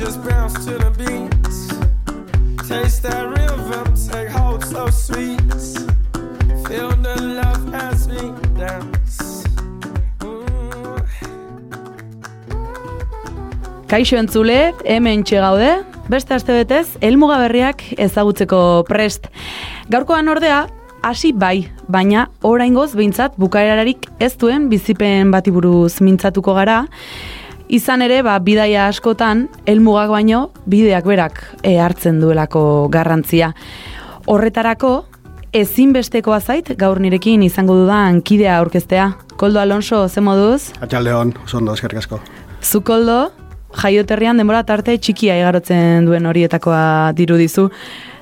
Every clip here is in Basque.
just bounce to the beat. Taste that rhythm, take hold so sweet. Feel the love as we dance. Kaixo entzule, hemen gaude, beste aste betez, elmuga berriak ezagutzeko prest. Gaurkoan ordea, hasi bai, baina oraingoz behintzat bukaerarik ez duen bizipen bati buruz mintzatuko gara. Izan ere, ba, bidaia askotan, elmugak baino, bideak berak e, hartzen duelako garrantzia. Horretarako, ezinbestekoa zait, gaur nirekin izango dudan kidea aurkeztea. Koldo Alonso, ze moduz? Atxaldeon, oso ondo, eskerrik asko. Zu Koldo, jaioterrian denbora tarte txikia igarotzen duen horietakoa dirudizu.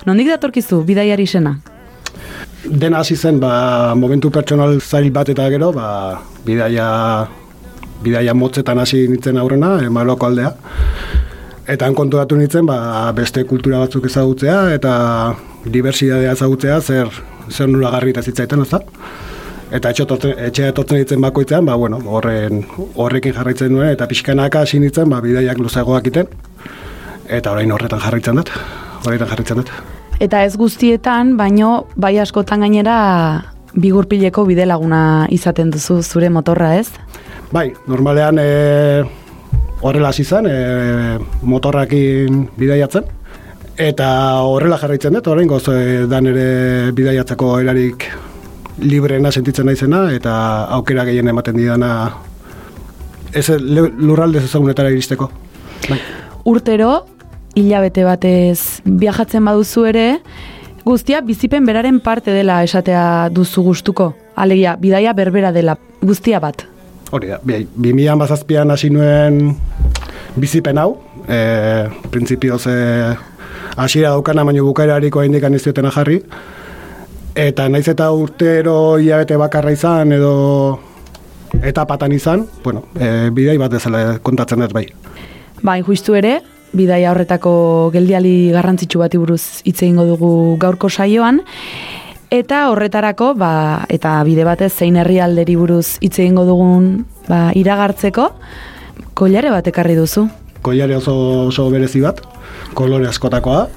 Nondik datorkizu, bidaiari sena? Dena hasi zen, ba, momentu pertsonal zail bat eta gero, ba, bidaia, bidaia motzetan hasi nintzen aurrena, e, Maroko aldea. Eta han konturatu nintzen, ba, beste kultura batzuk ezagutzea, eta diversitatea ezagutzea, zer, zer nula garri eta zitzaiten, ezta? Eta etxe etortzen, ditzen bakoitzean, ba, bueno, horren, horrekin jarraitzen duen, eta pixkanaka hasi nintzen, ba, bidaiak luzeagoak iten. Eta orain horretan jarraitzen dut, horretan jarraitzen dut. Eta ez guztietan, baino bai askotan gainera bigurpileko bidelaguna izaten duzu zure motorra, ez? Bai, normalean e, horrela hasi zen, e, motorrakin bidaiatzen. Eta horrela jarraitzen dut, orain goz e, dan ere bidaiatzeko erarik libreena sentitzen naizena, eta aukera gehien ematen didana ez lurraldez ezagunetara iristeko. Bai. Urtero, hilabete batez viajatzen baduzu ere, guztia bizipen beraren parte dela esatea duzu gustuko. Alegia, bidaia berbera dela, guztia bat. Hori da, bi, bi milan bazazpian hasi nuen bizipen hau, e, printzipioz e, hasiera daukana, baino bukaerariko haindik aniztiotena jarri, eta naiz eta urtero hilabete bakarra izan, edo etapatan izan, bueno, e, bidai bat bezala kontatzen dut bai. Bai, justu ere, bidaia horretako geldiali garrantzitsu bati buruz hitz egingo dugu gaurko saioan, eta horretarako, ba, eta bide batez zein herrialderi buruz hitz egingo dugun ba, iragartzeko, koilare bat ekarri duzu. Koiare oso, oso berezi bat, kolore askotakoa,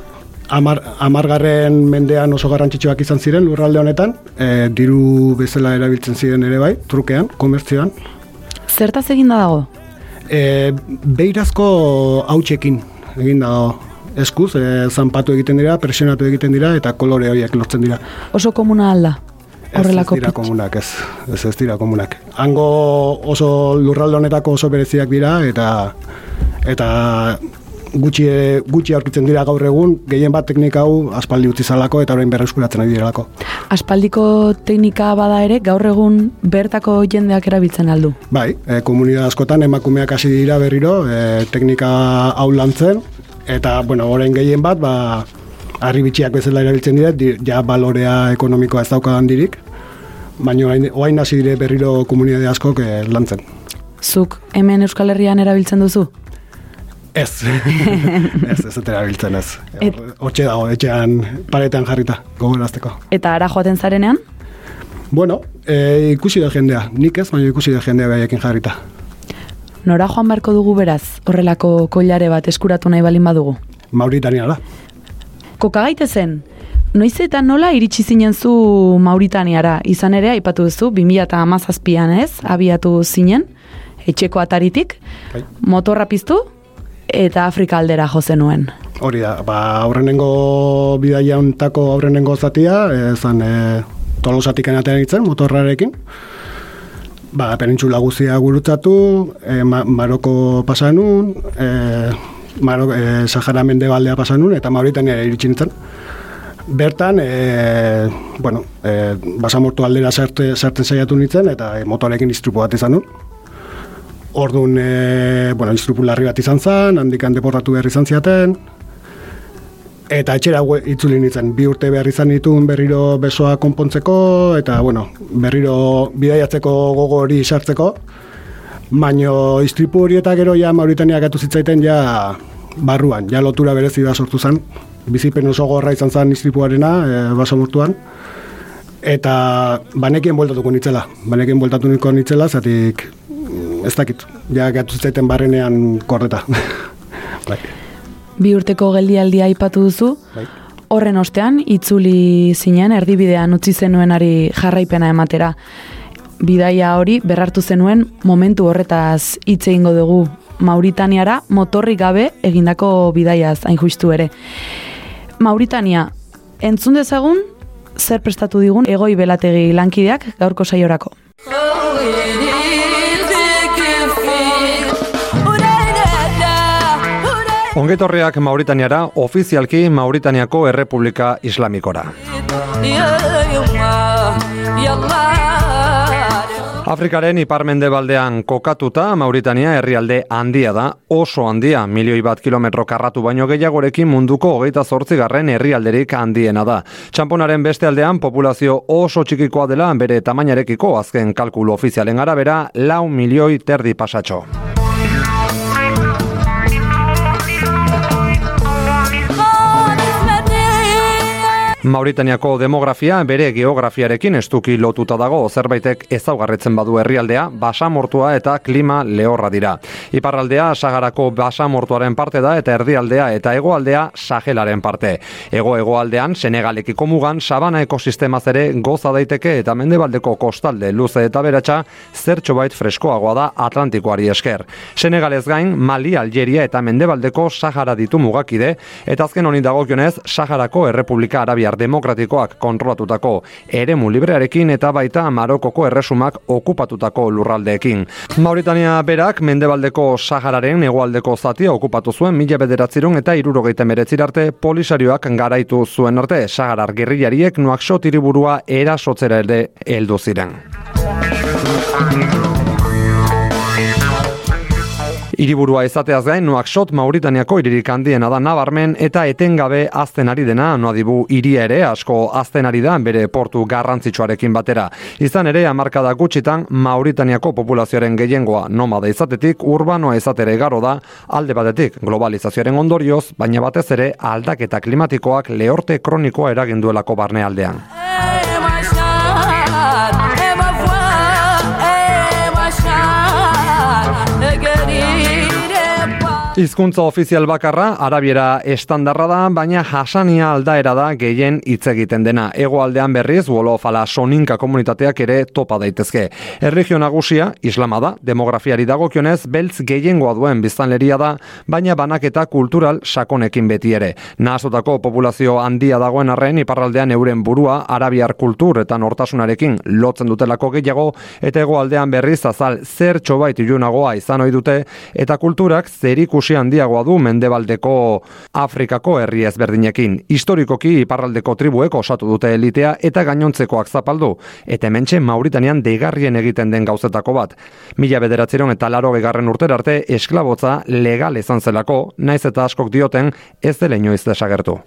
Amar, amargarren mendean oso garrantzitsuak izan ziren lurralde honetan, e, diru bezala erabiltzen ziren ere bai, trukean, komertzioan. Zertaz eginda dago? E, beirazko hautsekin egin dago eskuz, e, zanpatu egiten dira, presionatu egiten dira, eta kolore horiek lortzen dira. Oso komuna alda? Horrelako ez, ez dira komunak, ez, ez, ez dira komunak. Hango oso lurralde honetako oso bereziak dira, eta eta gutxi, gutxi aurkitzen dira gaur egun, gehien bat teknika hau aspaldi utzi zalako eta orain berreskuratzen ari direlako. Aspaldiko teknika bada ere, gaur egun bertako jendeak erabiltzen aldu. Bai, e, komunidad askotan emakumeak hasi dira berriro, e, teknika hau lantzen, eta, bueno, orain gehien bat, ba, harri bitxiak bezala erabiltzen dira, di, ja balorea ekonomikoa ez dauka handirik, baina orain, orain hasi dire berriro komunidade askok e, lantzen. Zuk hemen Euskal Herrian erabiltzen duzu? Ez, ez, ez erabiltzen ez. Et- Hortxe dago, etxean paretan jarrita, gogorazteko. Eta ara joaten zarenean? Bueno, e, ikusi da jendea, nik ez, baina ikusi da jendea behaiekin jarrita. Nora joan beharko dugu beraz, horrelako koilare bat eskuratu nahi balin badugu. Mauritania da. Koka gaitezen, noiz eta nola iritsi zinen zu Mauritaniara, izan ere, aipatu duzu, 2008an ez, abiatu zinen, etxeko ataritik, Bai. motorra piztu, eta Afrika aldera jo zenuen. Hori da, ba, aurrenengo bidaia hontako aurrenengo zatia, e, zan e, tolosatik enatean itzen, motorrarekin. Ba, penintxula guzia gurutzatu, e, ma, Maroko pasanun, e, Maroko, e, Sahara mendebaldea pasanun, eta Mauritania iritsi nintzen. Bertan, e, bueno, e, basamortu aldera sarte, sartzen saiatu nintzen, eta e, motorekin istrupu bat izan nun. Orduan, e, bueno, instrupu larri bat izan zen, handikan deportatu behar izan ziaten, eta etxera itzuli nintzen, bi urte behar izan ditun berriro besoa konpontzeko, eta, bueno, berriro bidaiatzeko gogo hori sartzeko, baino istripu hori eta gero ja Mauritania gatu zitzaiten ja barruan, ja lotura berezi da sortu zen, bizipen oso gorra izan zen istripuarena, e, baso mortuan, eta banekien bueltatuko nitzela, banekien bueltatu nitzela, zatik mm, ez dakit, ja gatu zitzaiten barrenean korreta. Bi urteko geldialdia aipatu duzu, Bai. horren ostean, itzuli zinen, erdibidean utzi zenuenari jarraipena ematera. Bidaia hori berrartu zenuen momentu horretaz hitz egingo dugu Mauritaniara motorrik gabe egindako bidaiaz hain justu ere. Mauritania, entzun dezagun zer prestatu digun egoi belategi lankideak gaurko saiorako. Ongetorriak Mauritaniara, ofizialki Mauritaniako Errepublika Islamikora. Afrikaren iparmendebaldean kokatuta Mauritania herrialde handia da, oso handia, milioi bat kilometro karratu baino gehiagorekin munduko hogeita zortzigarren herrialderik handiena da. Txamponaren beste aldean populazio oso txikikoa dela bere tamainarekiko azken kalkulu ofizialen arabera lau milioi terdi pasatxo. Mauritaniako demografia bere geografiarekin estuki lotuta dago zerbaitek ezaugarretzen badu herrialdea, basamortua eta klima lehorra dira. Iparraldea Sagarako basamortuaren parte da eta erdialdea eta hegoaldea Sahelaren parte. Ego-hegoaldean Senegalekiko mugan sabana ekosistemaz ere goza daiteke eta mendebaldeko kostalde luze eta beratsa zertxo bait freskoagoa da Atlantikoari esker. Senegalez gain Mali, Algeria eta mendebaldeko Sahara ditu mugakide eta azken honi dagokionez Saharako Errepublika Arabiar Demokratikoak kontrolatutako eremu librearekin eta baita Marokoko erresumak okupatutako lurraldeekin. Mauritania berak mendebaldeko Sahararen hegoaldeko zatia okupatu zuen mila bederatzirun eta irurogeita meretzirarte polisarioak garaitu zuen arte Saharar gerrillariek Nuakxot hiriburua erasotzera ere heldu ziren. Hiriburua izateaz gain, Nuakxot Mauritaniako hiririk handiena da nabarmen eta etengabe azten ari dena, noadibu hiria ere asko azten ari da bere portu garrantzitsuarekin batera. Izan ere, hamarkada gutxitan Mauritaniako populazioaren gehiengoa nomada izatetik urbanoa izatere garo da, alde batetik globalizazioaren ondorioz, baina batez ere aldaketa klimatikoak lehorte kronikoa eraginduelako barnealdean. Hizkuntza ofizial bakarra arabiera estandarra da, baina jasania aldaera da gehien hitz egiten dena. Hegoaldean berriz wolofala soninka komunitateak ere topa daitezke. Erregio nagusia islama da, demografiari dagokionez beltz gehiengoa duen biztanleria da, baina banaketa kultural sakonekin beti ere. Nahazotako populazio handia dagoen arren iparraldean euren burua arabiar kultur eta nortasunarekin lotzen dutelako gehiago eta hegoaldean berriz azal zer txobait ilunagoa izan ohi dute eta kulturak zerikusi handiagoa du mendebaldeko Afrikako herri ezberdinekin. Historikoki iparraldeko tribuek osatu dute elitea eta gainontzekoak zapaldu. Eta hementxe Mauritanian deigarrien egiten den gauzetako bat. Mila bederatzeron eta laro gegarren urter arte esklabotza legal izan zelako, naiz eta askok dioten ez dela inoiz desagertu.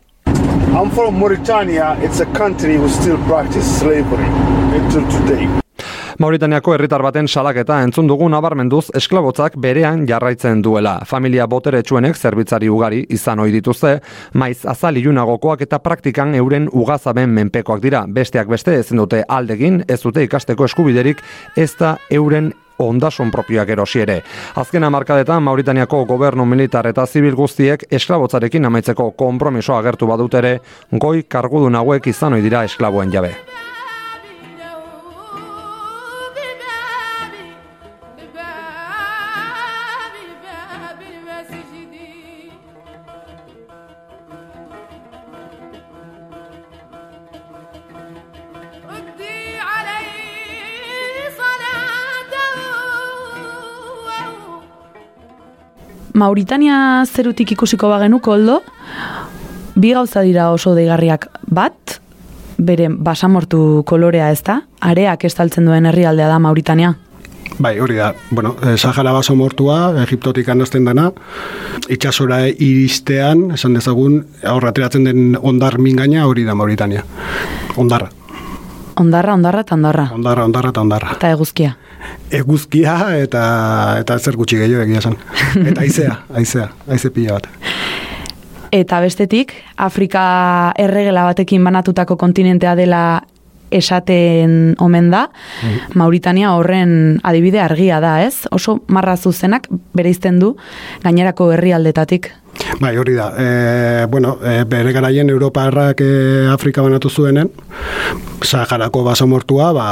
I'm from Mauritania. It's a country who still practice slavery until today. Mauritaniako herritar baten salaketa entzun dugu nabarmenduz esklabotzak berean jarraitzen duela. Familia boteretsuenek zerbitzari ugari izan ohi dituzte, maiz azal ilunagokoak eta praktikan euren ugazaben menpekoak dira. Besteak beste ezin dute aldegin, ez dute ikasteko eskubiderik, ez da euren ondasun propioak erosi ere. Azken hamarkadetan Mauritaniako gobernu militar eta zibil guztiek esklabotzarekin amaitzeko konpromiso agertu badut ere, goi kargudun hauek izan ohi dira esklaboen jabe. Mauritania zerutik ikusiko bagenu koldo, bi gauza dira oso deigarriak bat, bere basamortu kolorea ez da, areak estaltzen duen herrialdea da Mauritania. Bai, hori da. Bueno, eh, Sahara baso mortua, Egiptotik anazten dana, itxasora iristean, esan dezagun, aurra ateratzen den ondar mingaina hori da Mauritania. Ondarra. Ondarra, ondarra eta ondarra. Ondarra, ondarra eta ondarra. Eta eguzkia. Eguzkia eta eta zer gutxi gehiago egia esan. Eta aizea, aizea, aize pila bat. Eta bestetik, Afrika erregela batekin banatutako kontinentea dela esaten omen da, Mauritania horren adibide argia da, ez? Oso marra zuzenak bereizten du gainerako herrialdetatik. Bai, hori da. E, bueno, e, bere garaien Europarrak e, Afrika banatu zuenen, Saharako baso mortua, ba,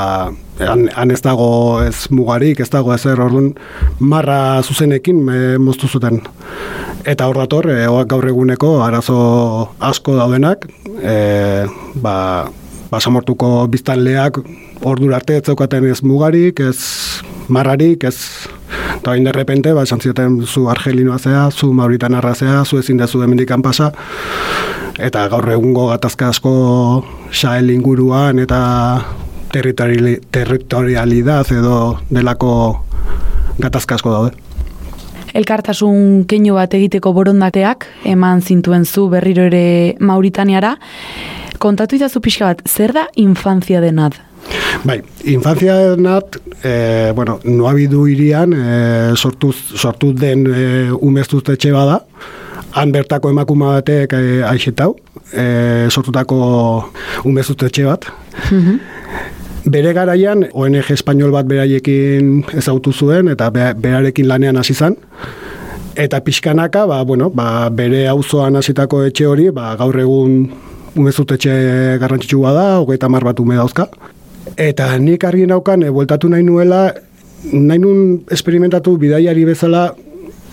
han, han ez dago ez mugarik, ez dago ezer, orduan marra zuzenekin e, moztu zuten. Eta hor dator, e, gaur eguneko arazo asko daudenak, e, ba, basamortuko biztanleak ordura arte ez zeukaten ez mugarik, ez marrarik, ez eta hain derrepente, ba, esan zioten zu argelinoa zea, zu mauritanarra zea, zu ezin dezu hemendikan pasa, eta gaur egungo gatazka asko Sahel inguruan eta territoriali- territorialidad edo delako gatazka asko daude. Elkartasun keinu bat egiteko borondateak eman zintuen zu berriro ere Mauritaniara. Kontatu idazu pixka bat, zer da infantzia denat? Bai, infantzia nat, e, bueno, no habidu irian, e, sortu, sortu den e, umeztuztetxe bada, han bertako emakume batek e, aixetau, e, sortutako umeztuztetxe bat. Bere garaian, ONG espainol bat beraiekin ezagutu zuen, eta be- berarekin lanean hasi zan. Eta pixkanaka, ba, bueno, ba, bere auzoan hasitako etxe hori, ba, gaur egun umezutetxe garrantzitsua da, hogeita mar bat ume dauzka. Eta nik argi naukan, e, nahi nuela, nahi nun esperimentatu bidaiari bezala,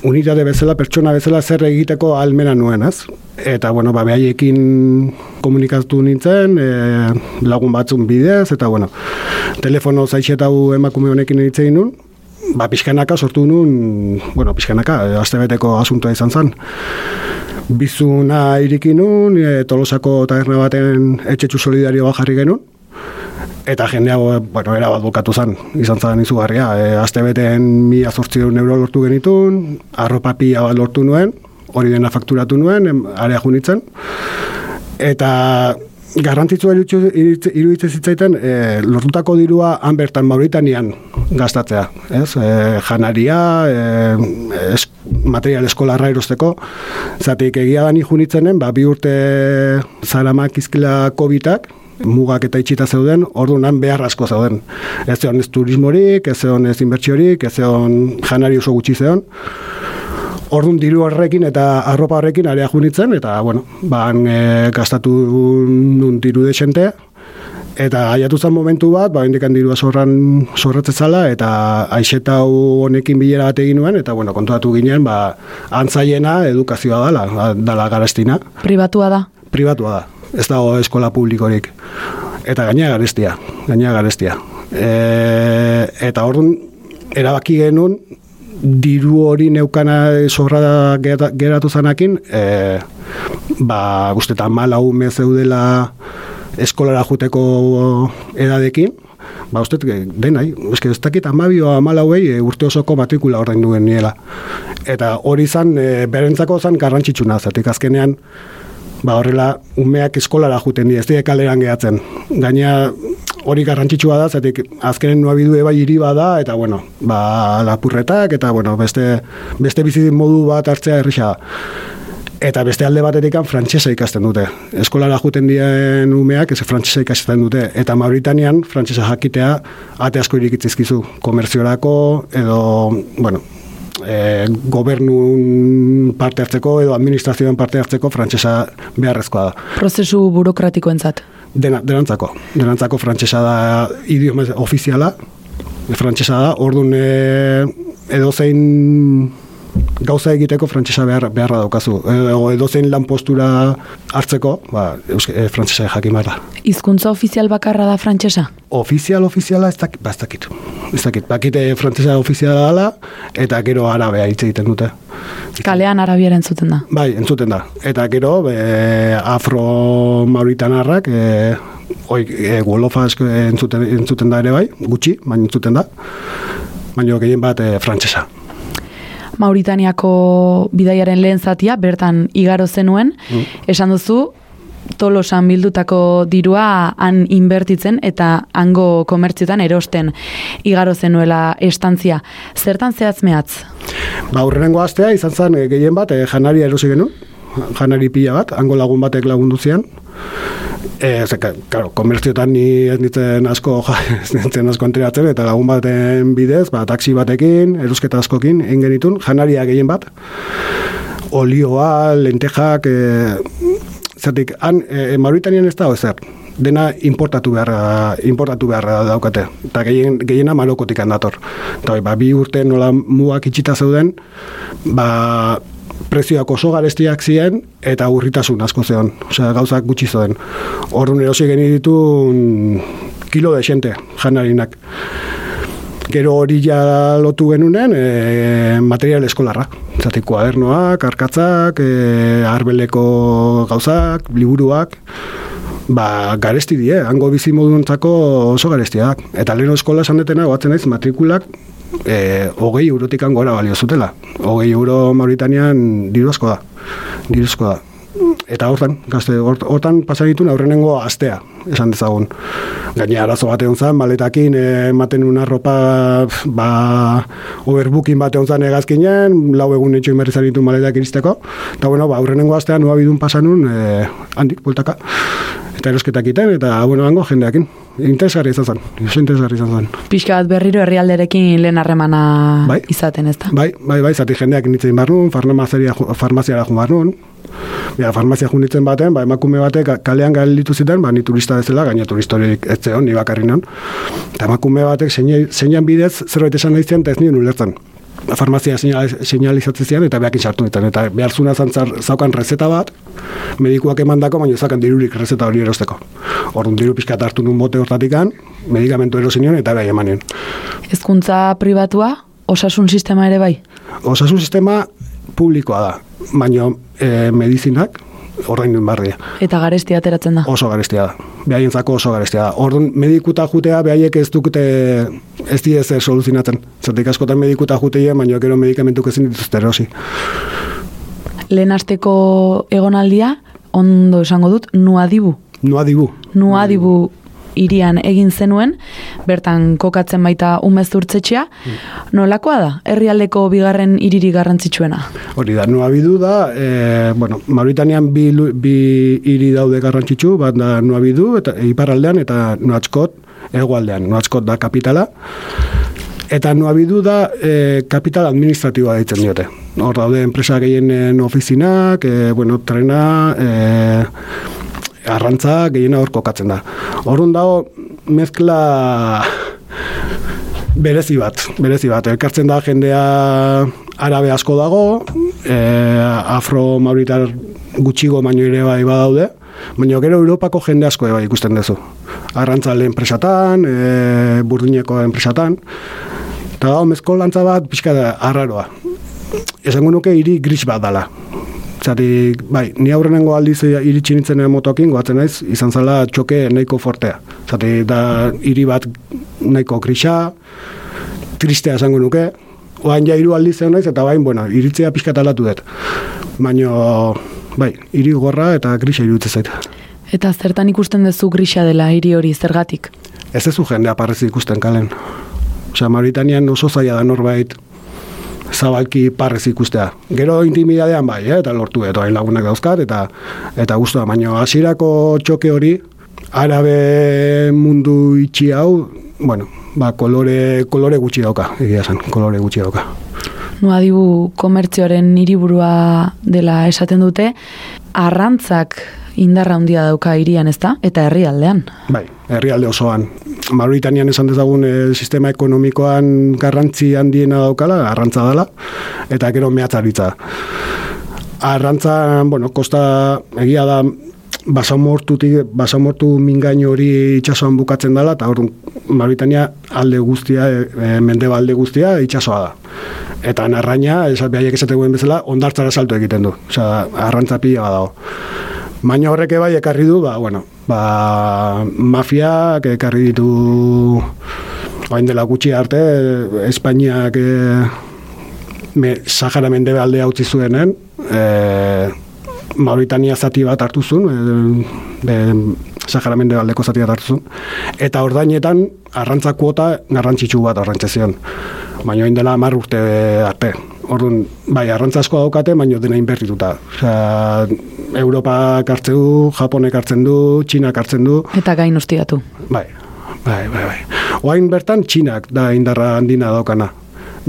unitate bezala, pertsona bezala zer egiteko almena nuen, ez? Eta, bueno, ba, behaiekin komunikatu nintzen, e, lagun batzun bidez, eta, bueno, telefono zaixetau emakume honekin egin nun, ba, pixkanaka sortu nun, bueno, pixkanaka, e, astebeteko asuntoa izan zen. Bizuna iriki nun, e, tolosako taberna baten etxetxu solidario bat jarri genuen, Eta jendea, bueno, era bat bukatu zen, izan zen izugarria. E, azte beten mila zortzion euro lortu genitun, arropa pila bat lortu nuen, hori dena fakturatu nuen, area junitzen. Eta garrantzitsua iruditzen zitzaiten e, lortutako dirua han bertan Mauritanian gastatzea, ez? E, janaria, e, es, material eskolarra erosteko, zatik egia da ni junitzenen, ba, bi urte zaramak izkila COVID-ak, mugak eta itxita zeuden, orduan behar asko zeuden. Ez zeon ez turismorik, ez zeon ez inbertsiorik, ez zeon janari oso gutxi zeon. Orduan diru horrekin eta arropa horrekin area junitzen, eta, bueno, ban e, gastatu nun diru desente, eta aiatu zen momentu bat, ba, indikan dirua zorran zorratzezala, eta aixetau honekin bilera bat egin nuen, eta, bueno, kontuatu ginen, ba, antzaiena edukazioa dala, dala garestina Pribatua da. pribatua da, ez dago eskola publikorik. Eta gaina garestia, gaina garestia. E, eta orduan erabaki genuen diru hori neukana gerata- geratu zanakin, e, ba, uste eta mala ume zeudela eskolara juteko edadekin, ba, uste, denai, eske ez dakit amabio amalauei e, urte osoko matrikula ordain duen niela. Eta hori zan, e, berentzako zan garrantzitsuna, zatik azkenean, ba horrela umeak eskolara juten dira, ez dira kaleran gehatzen. Gaina hori garrantzitsua da, zatik azkenen nua bidu bai hiri bada, eta bueno, ba lapurretak, eta bueno, beste, beste bizi modu bat hartzea errisa da. Eta beste alde batetik frantsesa ikasten dute. Eskolara juten dien umeak ez frantsesa ikasten dute. Eta Mauritanian frantsesa jakitea ate asko irikitzizkizu. Komerziorako edo, bueno, e, gobernun parte hartzeko edo administrazioan parte hartzeko frantsesa beharrezkoa da. Prozesu burokratikoentzat. Dena, denantzako. Denantzako frantsesa da idioma ofiziala, frantsesa da, orduan e, edo zein gauza egiteko frantsesa behar, beharra daukazu. Edo, edo zein lan postura hartzeko, ba, e, frantsesa jakin behar da. Hizkuntza ofizial bakarra da frantsesa? Ofizial, ofiziala, ez dakit, ba, ez dakit. Ez dakit, bakite frantsesa ofiziala dela, eta gero arabea hitz egiten dute. Kalean arabiara entzuten da. Bai, entzuten da. Eta gero, e, afro-mauritanarrak, e, oi, e, golofa esko entzuten, entzuten da ere bai, gutxi, baina entzuten da. baina gehien bat e, frantsesa. Mauritaniako bidaiaren lehen zatia, bertan igaro zenuen, esan duzu, tolosan bildutako dirua han inbertitzen eta hango komertziotan erosten igaro zenuela estantzia. Zertan zehatz mehatz? Ba, urrenengo astea izan zen e, gehien bat e, janaria erosi genuen, janari pila bat, hango lagun batek lagundu zian. E, ze, ka- claro, komertziotan ni ez nintzen asko, ja, ez nintzen asko enteratzen, eta lagun baten bidez, ba, taxi batekin, erosketa askokin, egin genitun, janaria gehien bat, olioa, lentejak, e, zertik, han, e, Mauritanian ez da, ezer, dena importatu beharra, importatu beharra daukate. Eta gehien, gehiena malokotik handator. Eta ba, bi urte nola mugak itxita zeuden, ba, prezioak oso garestiak ziren eta urritasun asko zeon. Osea, gauzak gutxi zeuden. Horren erosi genitun kilo de xente janarinak. Gero hori ja lotu genunen e, material eskolarra. Zatik kuadernoak, arkatzak, e, arbeleko gauzak, liburuak, ba, garesti die, hango bizi moduntzako oso garestiak. Eta lehen eskola esan detena, goatzen naiz, matrikulak e, hogei eurotik gora balio zutela. Hogei euro Mauritanian diru asko da. Diru asko da. Eta hortan, gazte, hort- hortan ditun aurrenengo astea, esan dezagun. Gaina arazo bat egon zan, maletakin, ematen una ropa, ba, overbooking bat egon zan egazkinen, lau egun etxoin berriz ditu maletak iristeko. Eta bueno, ba, aurrenengo astea nua bidun pasanun, eh, handik, bueltaka. Eta erosketak iten, eta bueno, hango jendeakin. Interesgarri izan zen, interesgarri izan zen. Pixka bat berriro herrialderekin lehen harremana Bai. izaten, ez da? Bai, bai, bai, zati jendeak nintzen behar nun, farmaziara, ju- farmaziara jun behar nun. Ja, farmazia jun nintzen baten, ba, emakume batek kalean galitu ziten, ba, ni turista bezala, gaina turistorik ez zeon, ni bakarri non. Eta emakume batek zeine- zeinan bidez zerbait esan nahi zian, eta ez nien ulertzen. Farmazia seinal- seinalizatzen zian, eta behakin sartu ditan. Eta behar zuna zantzar, zaukan rezeta bat, medikuak emandako, baina zaukan dirurik rezeta hori erosteko. Orduan diru pixka hartu nun bote hortatikan, medikamentu erosi nion, eta behar eman nion. Hezkuntza pribatua, osasun sistema ere bai. Osasun sistema publikoa da, baina e, medizinak ordaindu barria. Eta garestia ateratzen da. Oso garestia da. Behaientzako oso garestia da. Orduan medikuta jutea behaiek ez dukute ez die zer soluzionatzen. Zertik askotan medikuta juteien, baina gero medikamentuk ezin dituzte erosi. Lehen asteko egonaldia, ondo esango dut, nuadibu. Noa dibu. Nuadibu irian egin zenuen, bertan kokatzen baita umezurtzetxea. Nolakoa da, herrialdeko bigarren iriri garrantzitsuena? Hori da, Noa bidu da, e, bueno, Mauritanian bi, bi hiri daude garrantzitsu, bat da Noa bidu, eta iparraldean, eta Noatskot, hegoaldean. Noatskot da kapitala, Eta bidu da e, kapital administratiboa deitzen diote. Hor daude enpresa gehienen ofizinak, e, bueno, trena, e, arrantza gehiena hor kokatzen da. Horren dago mezkla berezi bat, berezi bat. Elkartzen da jendea arabe asko dago, e, afro-mauritar gutxigo baino ere bai badaude, baina gero Europako jende asko bai ikusten duzu. Arrantzale enpresatan, e, burdineko enpresatan, eta dago mezkolantza bat pixka da arraroa. Esango nuke hiri gris bat dala. Zati, bai, ni aurrenengo aldiz iritsi nintzen motokin, goatzen naiz, izan zala txoke nahiko fortea. Zati, da hiri bat nahiko grisa, tristea esango nuke, oain ja hiru aldiz naiz, eta bain, bueno, iritzea pixka talatu dut. Baina, bai, hiri gorra eta grisa iruditzen zait. Eta zertan ikusten duzu grisa dela hiri hori zergatik? Ez ez jendea parrez ikusten kalen. Osea, Mauritanian oso zaila da norbait zabalki parrez ikustea. Gero intimidadean bai, eh, eta lortu eta hain lagunak dauzkat, eta eta guztua, baina hasierako txoke hori, arabe mundu itxi hau, bueno, ba, kolore, kolore gutxi dauka, egia esan, kolore gutxi dauka. Nuadibu komertzioaren hiriburua dela esaten dute, arrantzak indarra handia dauka hirian ez da, eta herrialdean. Bai, herrialde osoan. Mauritanian esan dezagun e, sistema ekonomikoan garrantzi handiena daukala, arrantza dela, eta gero mehatzaritza. Arrantza, bueno, kosta egia da basamortutik, basamortu mingain hori itsasoan bukatzen dela, eta hor Mauritania alde guztia, e, e, mendebalde guztia itsasoa da. Eta narraina, esat behaiek esate guen bezala, ondartzara salto egiten du. Osea, arrantza pila dago. Baina horrek bai ekarri du, ba, bueno, ba, mafiak ekarri ditu Oain dela gutxi arte, Espainiak e, me, Sahara mende aldea utzi zuenen, e, Mauritania zati bat hartu zuen, e, e, Sahara mende aldeko zati bat hartu zuen, eta ordainetan arrantza kuota garrantzitsu bat arrantzezion. Baina oain dela hamar urte arte. Orduan, bai, arrantza asko daukate, baina dena inbertituta. Osea, Europak hartzen du, Japonek hartzen du, Txinak hartzen du, Eta gain ustiatu. Bai, bai, bai, bai. Oain bertan txinak da indarra handina daukana.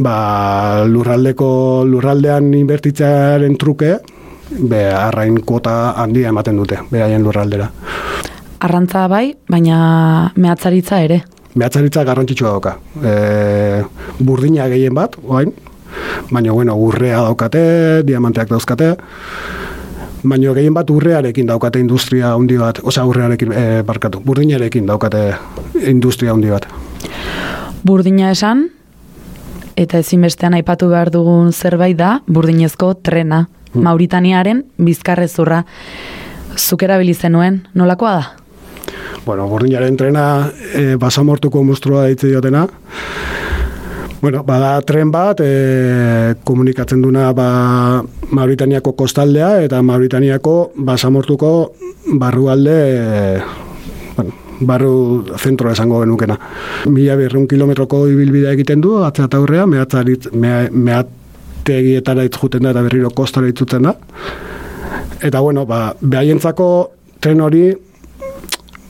Ba, lurraldeko lurraldean inbertitzearen truke, be, arrain kuota handia ematen dute, beraien lurraldera. Arrantza bai, baina mehatzaritza ere. Behatzaritza garrantzitsua dauka. E, burdina gehien bat, oain, baina, bueno, urrea daukate, diamanteak dauzkate, baina gehien bat urrearekin daukate industria handi bat, osea urrearekin, e, barkatu, burdinarekin daukate industria handi bat. Burdina esan, eta ezinbestean aipatu behar dugun zerbait da, burdinezko trena, Mauritaniaren bizkarrezurra. Zuk erabili zenuen, nolakoa da? Bueno, burdinaren trena e, basamortuko monstrua daitze diotena. Bueno, bada tren bat, e, komunikatzen duna ba, Mauritaniako kostaldea eta Mauritaniako basamortuko barrualde e, bueno, barru zentroa esango genukena. Mila berreun kilometroko ibilbidea egiten du, atzea eta aurrea, mehatzarit, mea, mehategietara itzuten da eta berriro kostara itzutzen da. Eta bueno, ba, behaientzako tren hori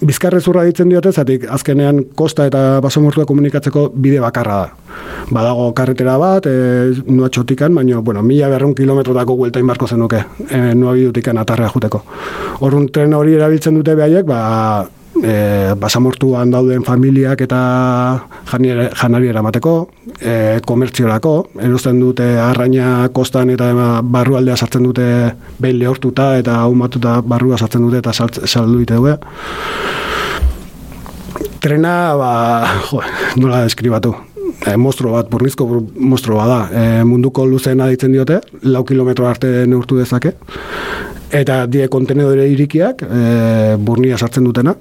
bizkarrezurra ditzen diote, zatik azkenean kosta eta basomortua komunikatzeko bide bakarra da. Badago karretera bat, e, nua txotikan, baina, bueno, mila berrun kilometrotako guelta inbarko zenuke, e, nua bidutikan atarrea juteko. Horrun tren hori erabiltzen dute behaiek, ba, e, basamortuan dauden familiak eta janari eramateko, e, komertziorako, erosten dute arraina kostan eta barrualdea sartzen dute behin lehortuta eta ahumatuta barrua sartzen dute eta saldu dute dugu. Trena, ba, jo, nola deskribatu. E, mostro bat, burnizko bur- mostro bat da. E, munduko luzeena ditzen diote, lau kilometro arte neurtu dezake. Eta die kontenedore irikiak, e, burnia sartzen dutena.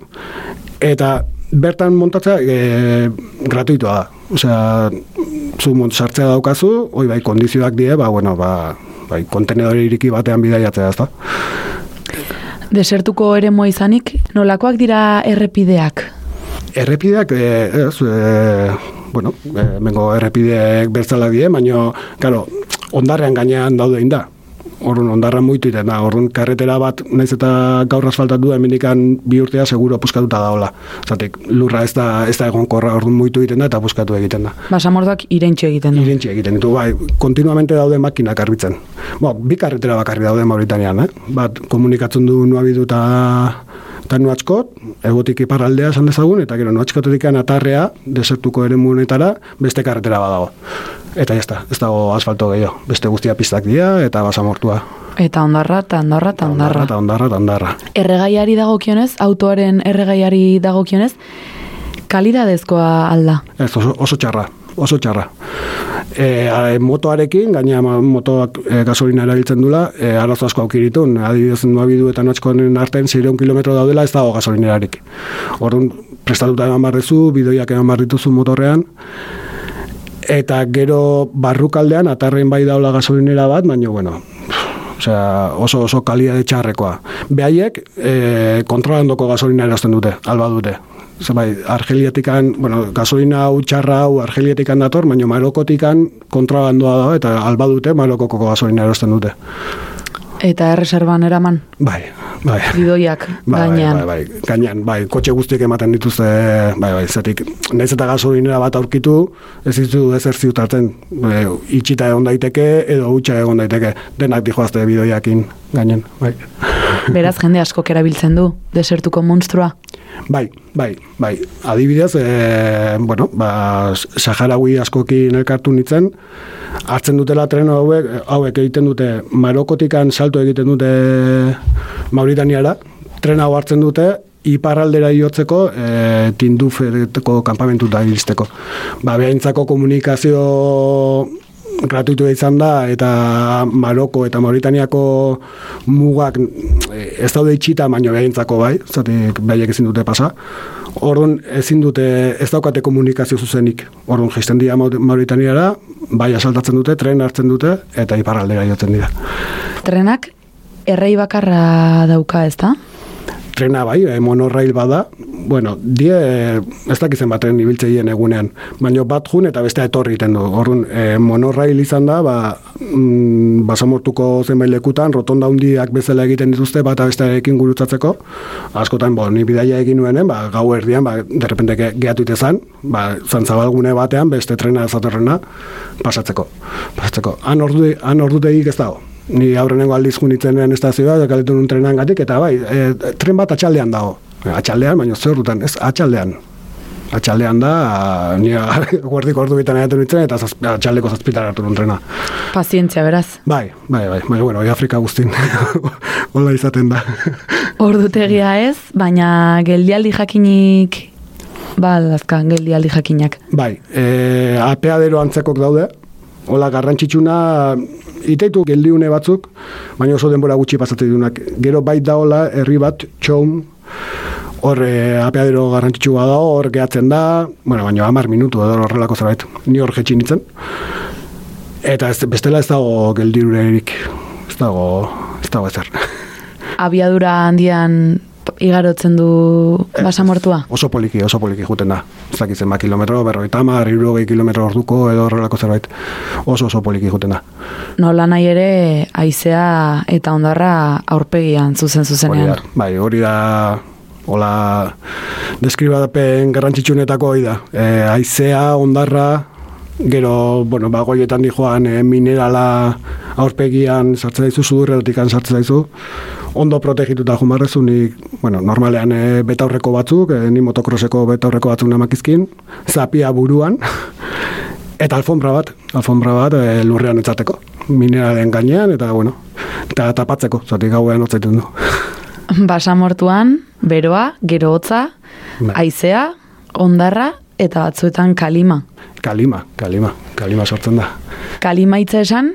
Eta bertan montatzea e, gratuitoa da. Osea, zu mont sartzea daukazu, hoi bai kondizioak die, ba, bueno, ba, bai, kontenedore iriki batean bidaiatzea, ezta? Desertuko ere izanik, nolakoak dira errepideak? Errepideak, e, ez, e, bueno, e, mengo errepideek bertzala die, baina, karo, ondarrean gainean daude da. Orrun ondarra muitu iten da, orrun karretera bat, naiz eta gaur asfaltatu da, hemendikan bi urtea seguro puskatuta daola. Zatik, lurra ez da, ez da egon korra, orrun muitu egiten da eta puskatu egiten da. Basamortuak irentxo egiten du. Irentxi egiten ditu, bai, kontinuamente daude makinak garbitzen. Bo, bi karretera bakarri daude Mauritanian, eh? Bat, komunikatzen du nuabidu eta eta nuatzkot, egotik iparraldea esan dezagun, eta gero nuatzkotetik atarrea, desertuko ere honetara, beste karretera badago. Eta jazta, ez dago asfalto gehiago. Beste guztia pistak dira, eta basamortua. Eta ondarra, eta ondarra, eta ondarra. Eta ondarra, eta ondarra. Erregaiari dagokionez, autoaren erregaiari dagokionez, kalidadezkoa alda. Ez, oso, oso txarra, oso txarra. E, motoarekin, gaina motoak e, gasolina erabiltzen dula, e, arazo asko aukiritun. Adibidez, nuabidu eta notzkoen artean 600 kilometro daudela ez dago gasolinerarik. Orduan, prestatuta eman barrezu, bidoiak eman barrituzu motorrean, eta gero barrukaldean atarrein bai daula gasolinera bat, baina, bueno, Osea, oso oso kalidade txarrekoa. Behaiek e, kontrolandoko gasolina erazten dute, alba dute. Bai, Argeliatikan, bueno, gasolina hau txarra hau Argeliatikan dator, baina Marokotikan kontrabandoa da eta alba dute Marokoko gasolina erosten dute. Eta erreserban eraman, Bai, bai. bidoiak Bai, gainean. Bai, bai, bai, gainean, bai, kotxe guztiek ematen dituzte, bai, bai, zetik, nahiz eta gasolinera bat aurkitu, ez ditu ezer ziutartzen, e, itxita egon daiteke, edo hutsa egon daiteke, denak dijoazte bidoiakin gainen, bai. Beraz, jende askok erabiltzen du, desertuko monstrua. Bai, bai, bai. Adibidez, e, bueno, ba, Saharaui askokin elkartu nintzen, hartzen dutela tren hauek, hauek egiten dute Marokotikan salto egiten dute Mauritaniara, tren hau hartzen dute iparraldera iotzeko e, tindufeteko kanpamentuta iristeko. Ba, behaintzako komunikazio gratuitu izan da eta Maroko eta Mauritaniako mugak eh, ez daude itxita baino behintzako bai, zatik behaiek ezin dute pasa. Orduan ezin dute ez daukate komunikazio zuzenik. Orduan jaisten dira Mau- Mauritaniara, bai asaltatzen dute, tren hartzen dute eta iparraldera jotzen dira. Trenak errei bakarra dauka, ez da? Trena bai, e, monorail bada, bueno, die eh, ez dakizen bat tren ibiltzeien egunean, baina bat jun eta bestea etorri egiten du. Orduan, e, monorail izan da, ba, mm, basamortuko zenbait lekutan, rotonda hundiak bezala egiten dituzte bat bestearekin gurutzatzeko. Askotan, bo, ni bidaia egin nuenen, ba, gau erdian, ba, derrepente ge, gehatu itezan, ba, zantzabalgune batean, beste trena zatorrena, pasatzeko. Pasatzeko. Han ordu, han ordutegik ez dago. Ni aurrenengo aldiz junitzenen estazioa, da kaletu nun trenan gatik, eta bai, e, tren bat atxaldean dago. Atxaldean, baina zer dutan, ez, atxaldean. Atxaldean da, ni guardiko ordu bitan egiten nintzen, eta zazp, atxaldeko zazpitan hartu nun trena. Pazientzia, beraz. Bai, bai, bai, bai, bueno, Afrika guztin, hola izaten da. Ordutegia ez, baina geldialdi jakinik, ba, dazka, geldialdi jakinak. Bai, e, apeadero antzekok daude, hola garrantzitsuna, iteitu geldiune batzuk, baina oso denbora gutxi pasatzen dunak. Gero bait da hola, herri bat, txoum, hor e, apeadero garrantzitsua da, hor gehatzen da, bueno, baina hamar minutu edo horrelako zerbait, ni hor jetxin nintzen. Eta ez, bestela ez dago geldirurerik, ez dago, ez dago ezer. Abiadura handian igarotzen du basamortua. Oso poliki, oso poliki juten da. Ez dakit zenba kilometro, berrogeita hamar, hirurogei kilometro orduko edo horrelako zerbait. Oso oso poliki juten da. Nola nahi ere, aizea eta ondarra aurpegian zuzen Hori zuzenean. da, bai, hori da hola deskribapen garrantzitsunetako hori da. E, aizea, ondarra, gero, bueno, bagoietan di joan e, minerala aurpegian sartzen daizu, sudurretik sartzen daizu, ondo protegituta jumarrezu, nik, bueno, normalean e, betaurreko batzuk, e, ni motokroseko betaurreko batzuk namakizkin, zapia buruan, eta alfombra bat, alfombra bat e, lurrean etzateko, mineralen gainean, eta, bueno, eta tapatzeko, zatik gauean hotzaiten du. Basamortuan, beroa, gero hotza, Bai. aizea, ondarra eta batzuetan kalima. Kalima, kalima, kalima sortzen da. Kalima hitza esan,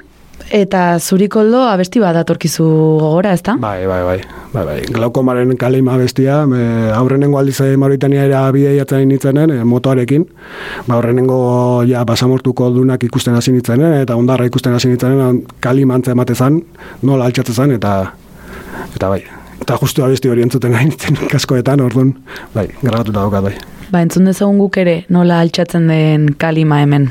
eta zurikoldo abesti bat datorkizu gogora, ezta? Bai, bai, bai. bai, bai. Glaukomaren kalima bestia, e, aurrenengo aldiz e, Mauritaniara bideiatzen nintzenen, e, motoarekin. Ba, aurrenengo ja, basamortuko dunak ikusten hasi nintzenen, eta ondarra ikusten hasi nintzenen, kalima antze ematezan, nola altxatzezan, eta eta bai. Eta justu abesti hori entzuten nahi nintzen kaskoetan, orduan, bai, grabatuta daukat, bai. Ba, entzun dezagun guk ere nola altxatzen den kalima hemen.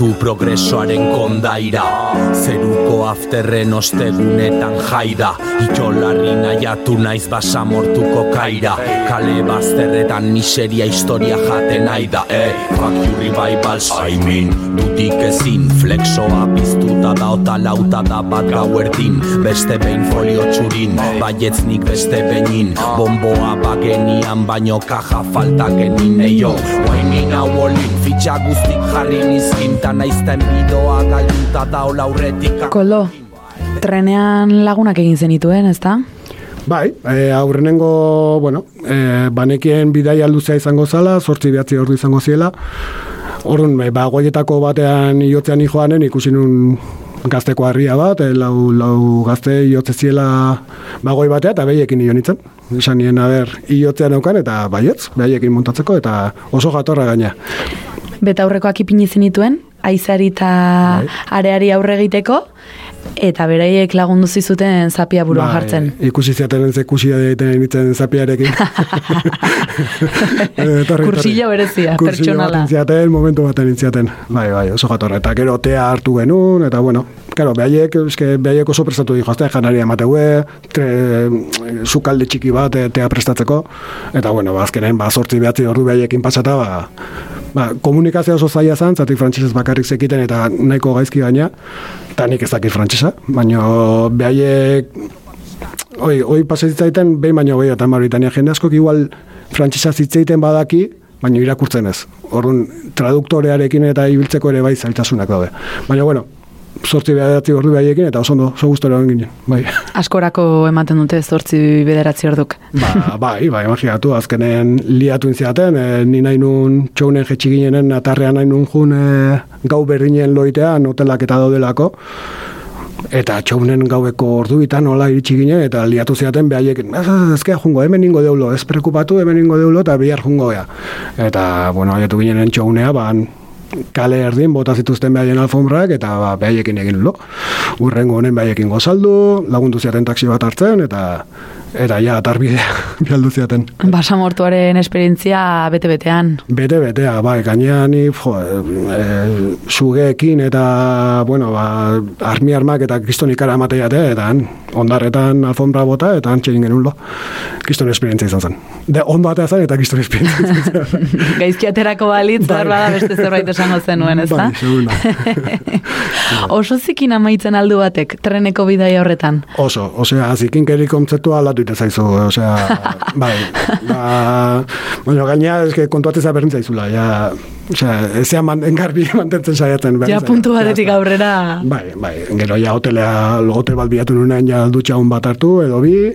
Esplikatu progresoaren kondaira. Zeruko afterren ostegunetan jaida Itxolarri nahiatu naiz basamortuko kaira. Kale bazterretan miseria historia jaten aida Eh, fuck you revivals. I mean Dutik ezin flexoa piztuta da ota lauta da bat gauerdin Beste behin folio txurin Baietznik beste behin. Bomboa bagenian baino kaja falta genin. Eio Guainin hau olin fitxa guztik jarri nizkin Ta naizten bidoa galduta daula aurretik Koldo, trenean lagunak egin zenituen, ezta? Bai, e, aurrenengo, bueno, e, banekien bidaia luzea izango zala, sortzi behatzi ordu izango ziela. Orduan, e, ba, goietako batean iotzean joanen ikusi nun gazteko harria bat, e, lau, lau gazte iotze ziela bagoi batea, eta behiekin nio nintzen. Esan nien, aber, iotzean eukan, eta baietz, behiekin montatzeko, eta oso jatorra gaina. Betaurrekoak ipini zenituen, aizari eta Bai. areari aurre egiteko, eta beraiek lagundu zizuten zapia buruan Bai, jartzen. Ikusi ziaten ikusi egiten nintzen zapiarekin. Eh, Kursilla etorri. berezia, pertsonala. baten ziaten, momentu baten intziaten. Bai, bai, oso jatorra. Eta gero tea hartu genuen, eta bueno, Claro, behaiek, eske, behaiek oso prestatu di joazte, janaria emateue, sukalde txiki bat eh, tea prestatzeko, eta bueno, ba, azkenen, ba, sortzi behatzi ordu behaiekin pasata, ba, ba, komunikazio oso zaila zan, zatik frantsesez bakarrik zekiten eta nahiko gaizki gaina, eta nik ez dakit frantsesa, baina behaiek, oi, oi pasatzaiten behin baino gehiago eta Mauritania jende askok igual frantsesa zitzeiten badaki, baina irakurtzen ez. Orduan, traduktorearekin eta ibiltzeko ere bai zailtasunak daude. Baina, bueno, zortzi bederatzi ordu behaiekin, eta oso ondo, oso gustora egon ginen, bai. Askorako ematen dute zortzi bederatzi orduk. Ba, bai, bai, imaginatu, azkenen liatu intziaten, e, ni nahi nun txounen jetxi ginenen, atarrean nahi nun jun e, gau berdinen loitean, hotelak eta daudelako, eta txounen gaueko orduitan nola iritsi ginen, eta liatu ziaten behaiek, ez, ez, ezkea jungo, hemen ningo deulo, ez preokupatu, hemen ningo deulo, eta bihar jungo ea. Eta, bueno, aiatu ginen txounea, ban, kale erdin bota zituzten behaien alfombrak eta ba, behaiekin egin lo. Urrengo honen behaiekin gozaldu, lagundu ziaten taxi bat hartzen eta eta ja atarbidea bialdu ziaten. Basamortuaren esperientzia bete-betean. Bete-betea, bai, gainean jo, e, sugeekin eta, bueno, ba, armi armak eta kriston ikara emateiate, eta han, ondarretan alfombra bota, eta han txegin genuen lo. Kriston esperientzia izan zen. De, ondo atea zen, eta kriston esperientzia izan zen. Gaizki aterako balitz, Bai. bada beste zerbait esango zenuen, ez da? Bai. Oso zikin amaitzen aldu batek, treneko bidaia horretan. Oso, osea, zikinkeri kontzeptua aldatu ite zaizu, osea, bai, ba, bueno, gaina, eske kontuatzea berdin zaizula, ja, osea, ezean man, engarbi mantentzen saiatzen. Ja puntu batetik aurrera. Bai, bai, gero ja hotelea, hotel bat bilatu nunean ja dutxa hon bat hartu, edo bi,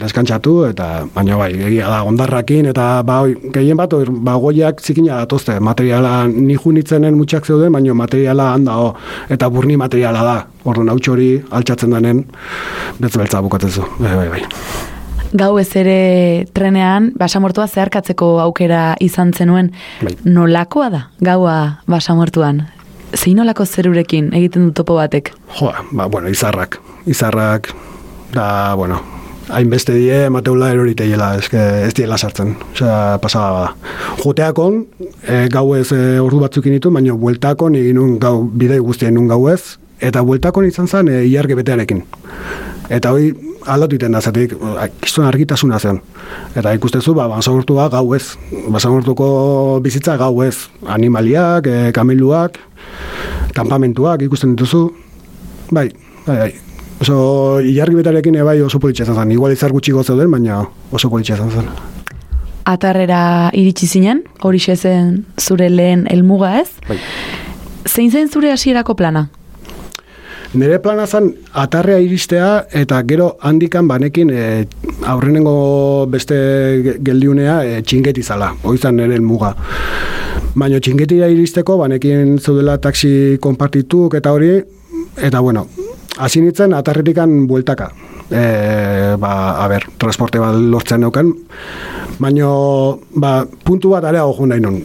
deskantzatu, eta baina bai, egia da, ondarrakin, eta ba, gehien bat, oir, ba, goiak zikina datozte, materiala ni junitzenen mutxak zeuden, baina materiala handao, eta burni materiala da, orduan hau hori altxatzen denen, betzbeltza bukatzezu, bai, bai, bai. Gau ez ere trenean, basamortua zeharkatzeko aukera izan zenuen. Bai. Nolakoa da, gaua basamortuan? Zein nolako zerurekin egiten du topo batek? Joa, ba, bueno, izarrak, izarrak, da, bueno, hainbeste die mateula eroriteiela, eske ez diela sartzen, osea, pasada bada. Joteakon, e, gau ez e, ordu batzuk initu, baina bueltakon egin nun gau, bidei guztien nun gau ez, eta bueltakon izan zen e, ilarge betearekin. Eta hoi aldatu iten da, zatik, kiston argitasuna zen. Eta ikustezu, ba, basamortua gau ez. Basamortuko bizitza gau ez. Animaliak, e, kameluak, kanpamentuak ikusten dituzu. Bai, bai, bai. Oso, ilargi betarekin ebai oso politxe izan zen. Igual izar gutxi zeuden, baina oso politxe izan zen. Atarrera iritsi zinen, hori zen zure lehen helmuga ez? Bai. Zein zen zure hasierako plana? Nire plana zen atarrea iristea eta gero handikan banekin e, aurrenengo beste ge- geldiunea e, txingeti zala, hori zen nire helmuga. Baina txingetira iristeko banekin zeudela taxi konpartituk eta hori, eta bueno, hasi nintzen atarretikan bueltaka. E, ba, a ber, transporte bat lortzen neukan, baina ba, puntu bat areago jo nahi nun.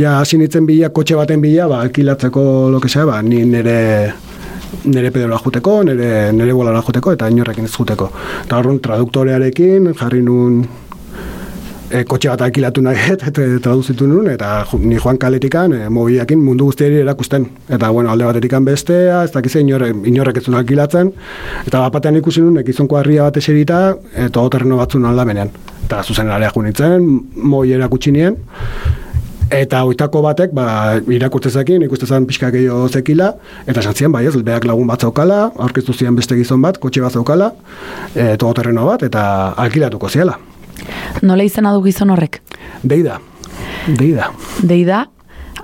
Ja, hasi nintzen bila, kotxe baten bila, ba, alkilatzeko lo que sea, ba, ni nire nire pedora juteko, nire, nire bolara juteko, eta inorrekin ez juteko. Eta horren traduktorearekin jarri nun e, kotxe bat alkilatu nahi et, et, traduzitu nun, eta ni joan kaletikan e, mobiakin mundu guztiari erakusten. Eta, bueno, alde batetikan bestea, ez dakize inorre, inorrek ez alkilatzen, eta bat batean ikusi nun, ekizonko harria bat eserita, eta oterreno batzun aldamenean. Eta zuzen area junitzen, moi erakutsi nien, Eta oitako batek, ba, irakurtzezakin, ikustezan pixka gehiago zekila, eta esan bai ez, beak lagun bat zaukala, aurkeztu zian beste gizon bat, kotxe bat zaukala, e, todoterreno bat, eta alkilatuko ziela. Nola izena du gizon horrek? Deida, deida. Deida,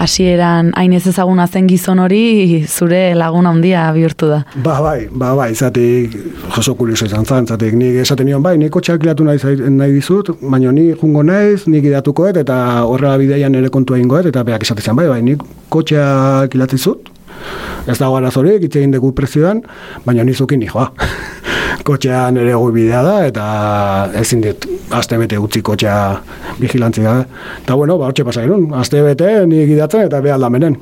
hasieran hain ez ezaguna zen gizon hori zure laguna handia bihurtu da. Ba, bai, ba, bai, zatik, oso kurioso izan zan, zatik, nik esaten nion, bai, nik kotxe alkilatu nahi, nahi dizut, baina ni jungo naiz, nik idatukoet, eta horrela bideian ere kontua ingoet, eta beak esaten bai, bai, nik kotxea alkilatzizut, ez dago arazorik, hitz egin dugu prezioan, baina nizukin nijoa. Kotxean ere bidea da, eta ezin dit, aste bete utzi kotxea vigilantzi gabe. Eta bueno, ba, hortxe pasa genuen, aste bete nik gidatzen eta be aldamenen.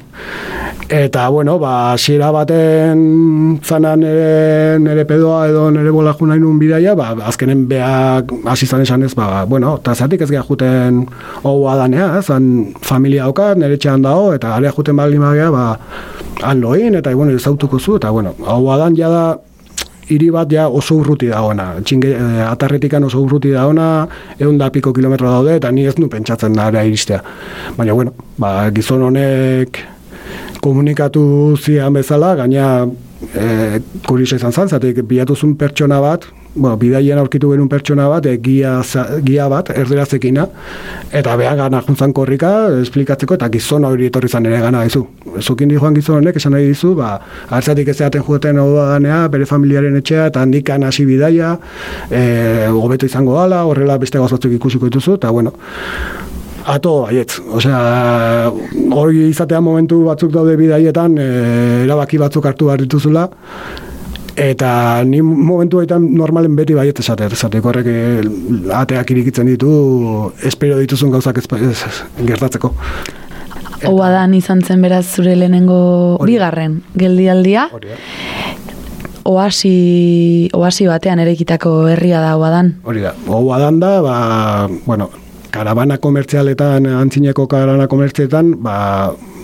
Eta, bueno, ba, hasiera baten zana nere, nere pedoa edo nere bola jo nahi nun bidaia, ba, azkenen beak hasi zan esan ez, ba, bueno, eta zatik ez geha juten hau adanea, zan familia daukat, nere txean dago, eta area juten baldin bagea, ba, han loin, eta, bueno, ezautuko zu, eta, bueno, hau adan jada hiri bat ja oso urruti dagoena. Txinge, eh, atarretikan oso urruti dagoena, egun da piko kilometro daude, eta ni ez nu pentsatzen nara iristea. Baina, bueno, ba, gizon honek komunikatu zian bezala, gaina e, kurioso izan zan, zatek bilatuzun pertsona bat, bueno, bidaien aurkitu genuen pertsona bat, e, gia, za- gia bat, erderazekina, eta beha gana juntzan korrika, esplikatzeko, eta gizon hori etorri zan ere gana dizu. Zukin joan gizon honek, esan nahi dizu, ba, hartzatik ez eaten hau ganea, bere familiaren etxea, eta handikan hasi bidaia, e, hobeto izango gala, horrela beste gauz batzuk ikusiko dituzu, eta bueno, ato baietz. Osea, hori izatea momentu batzuk daude bidaietan, e, erabaki batzuk hartu behar dituzula, Eta ni momentu baitan normalen beti baiet esate, esate horrek eh, ateak irikitzen ditu, espero dituzun gauzak ez, ez, gertatzeko. Oadan izan zen beraz zure lehenengo bigarren geldialdia. Hori da. Oasi, oasi batean erekitako herria da Oadan. Hori da. Hau adan da, ba, bueno, karabana komertzialetan, antzineko karabana komertzialetan, ba,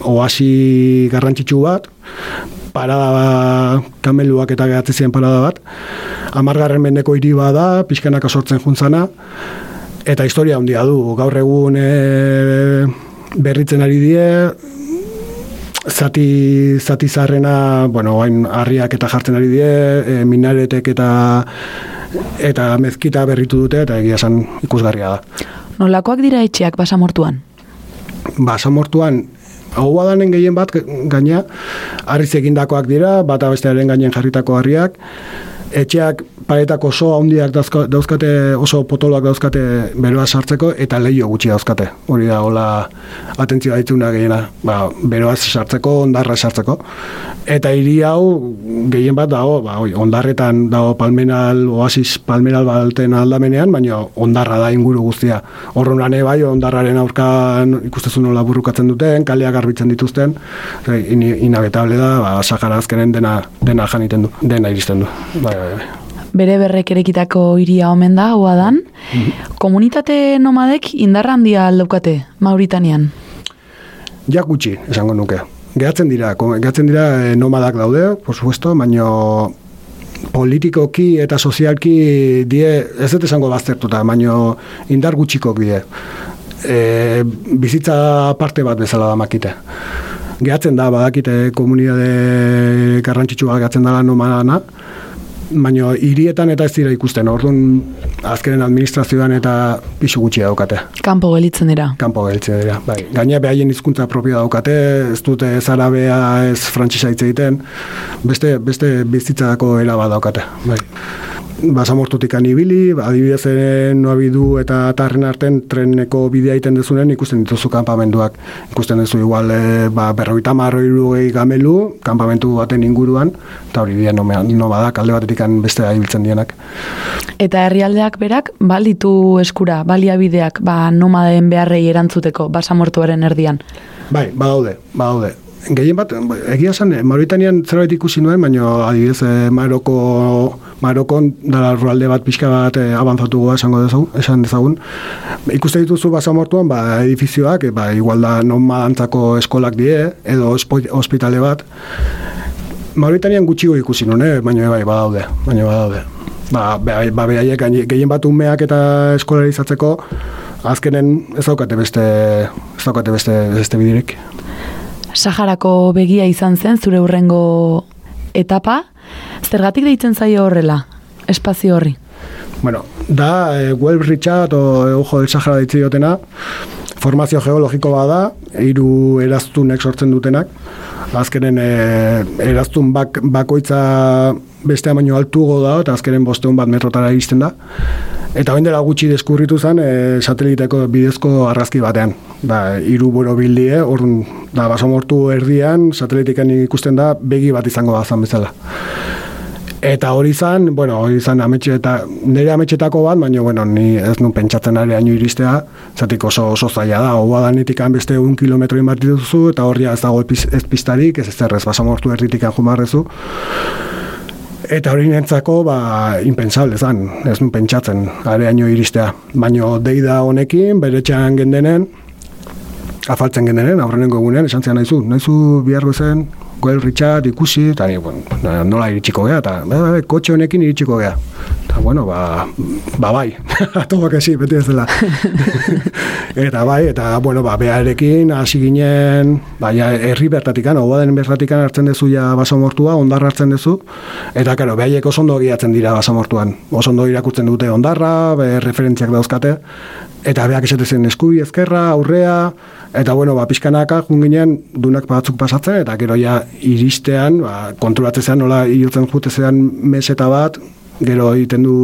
oasi garrantzitsu bat, parada ba, kameluak eta gehatzi ziren parada bat, amargarren mendeko hiri bada, pixkanaka sortzen juntzana, eta historia handia du, gaur egun e, berritzen ari die, zati, zati zarrena, bueno, hain harriak eta jartzen ari die, e, minaretek eta eta mezkita berritu dute, eta egia esan ikusgarria da. Nolakoak dira etxeak basamortuan? Basamortuan, hau badanen gehien bat, gaina, harriz egindakoak dira, bata bestearen gainen jarritako harriak, etxeak paretako oso handiak dauzka- dauzkate, oso potoloak dauzkate beroa sartzeko, eta leio gutxi dauzkate. Hori da, hola, atentzioa ditzuna gehiena, ba, beroa sartzeko, ondarra sartzeko. Eta hiri hau, gehien bat dago, ba, oi, ondarretan dago palmenal, oasis palmenal balten aldamenean, baina ondarra da inguru guztia. Horren ane bai, ondarraren aurkan ikustezu nola burrukatzen duten, kaleak garbitzen dituzten, in, inabetable da, ba, Sahara azkenen dena, dena janiten du, dena iristen du. Bai, bai, bai. Bere berrek erekitako hiria omen da Oadan. Komunitate nomadek indarra handia aldaukate Mauritanian. Ja gutxi, esango nuke. Gehatzen dira, gehatzen dira eh, nomadak daude, por supuesto, baino politikoki eta sozialki die, ez dut esango baztertuta, baino indar gutxikok die. E, bizitza parte bat bezala da makite. Gehatzen da, badakite komunidade garrantzitsua gehatzen dela nomadana, baina hirietan eta ez dira ikusten, orduan azkenen administrazioan eta pisu gutxi daukate Kanpo gelitzen dira. kanpo geltzen dira. Bai. Gaina behaien hizkuntza propio daukate, ez dute ez arabea, ez frantsesa hitz egiten, beste, beste bizitzako eraba daukate. Bai. Basamortutik ibili, adibidez Noabidu eta Tarren arten treneko bidea egiten dezunen ikusten dituzu kanpamenduak. Ikusten duzu igual e, ba, berroita marroi gamelu, kanpamentu baten inguruan, eta hori dira noma, noma da, batetik beste ibiltzen dienak. Eta herrialdeak berak balitu eskura, baliabideak, ba nomaden beharrei erantzuteko basamortuaren erdian. Bai, badaude, badaude. Gehien bat, egia esan, eh, Mauritanian zerbait ikusi nuen, baina adibidez, eh, Maroko, Marokon dara ruralde bat pixka bat eh, avanzatu goa esango dezagun, esan dezagun. Ikuste dituzu basamortuan, ba, edifizioak, eh, ba, igual da nomadantzako eskolak die, edo ospitale bat. Mauritanian gutxigo ikusi nuen, eh, baina bai, badaude, baina badaude. Ba, bai, ba, gehien bat umeak eta eskolarizatzeko, azkenen ez daukate beste, ez daukate beste, beste bidirik. Saharako begia izan zen zure urrengo etapa, zergatik deitzen zaio horrela, espazio horri. Bueno, da, e, Well Richard, o e, Ojo del Sahara ditzi diotena, formazio geologiko bada, hiru eraztunek sortzen dutenak, azkenen e, eraztun bak, bakoitza beste baino altugo da, eta azkenen bosteun bat metrotara iristen da. Eta orain dela gutxi deskurritu zen e, sateliteko bidezko argazki batean. Da, hiru boro bildie, orduan, da, basamortu erdian, satelitiken ikusten da, begi bat izango da zan bezala. Eta hori izan, bueno, hori izan ametxe eta nire ametxetako bat, baina, bueno, ni ez nun pentsatzen ari haino iristea, zatik oso, oso zaila da, hoa da nitikan beste un kilometro bat dituzu, eta horria ez dago ez pistarik, ez ez errez, basamortu erritikan jumarrezu. Eta hori nintzako, ba, impensable zan, ez nun pentsatzen, haino iristea. Baina deida honekin, bere txan gendenen, afaltzen gendenen, aurrenengo egunean, esan zian nahizu, nahizu bihar gozen, Goel Richard ikusi, eta ni, bueno, nola iritsiko gea, eta "Ba, ba, kotxe honekin iritsiko gea. Eta, bueno, ba, ba bai, que sí, beti ez dela. eta bai, eta, bueno, ba, beharekin hasi ginen, baina herri bertatikan, hau den bertatikan hartzen dezu ja basamortua, ondarra hartzen dezu, eta, karo, behaiek oso ondo giatzen dira basamortuan. Oso ondo irakurtzen dute ondarra, be, referentziak dauzkate, eta beak esate zen eskubi ezkerra, aurrea, eta bueno, ba, pixkanaka jun ginen dunak batzuk pasatzen, eta gero ja iristean, ba, konturatzen nola hiltzen jutezean meseta bat, gero egiten du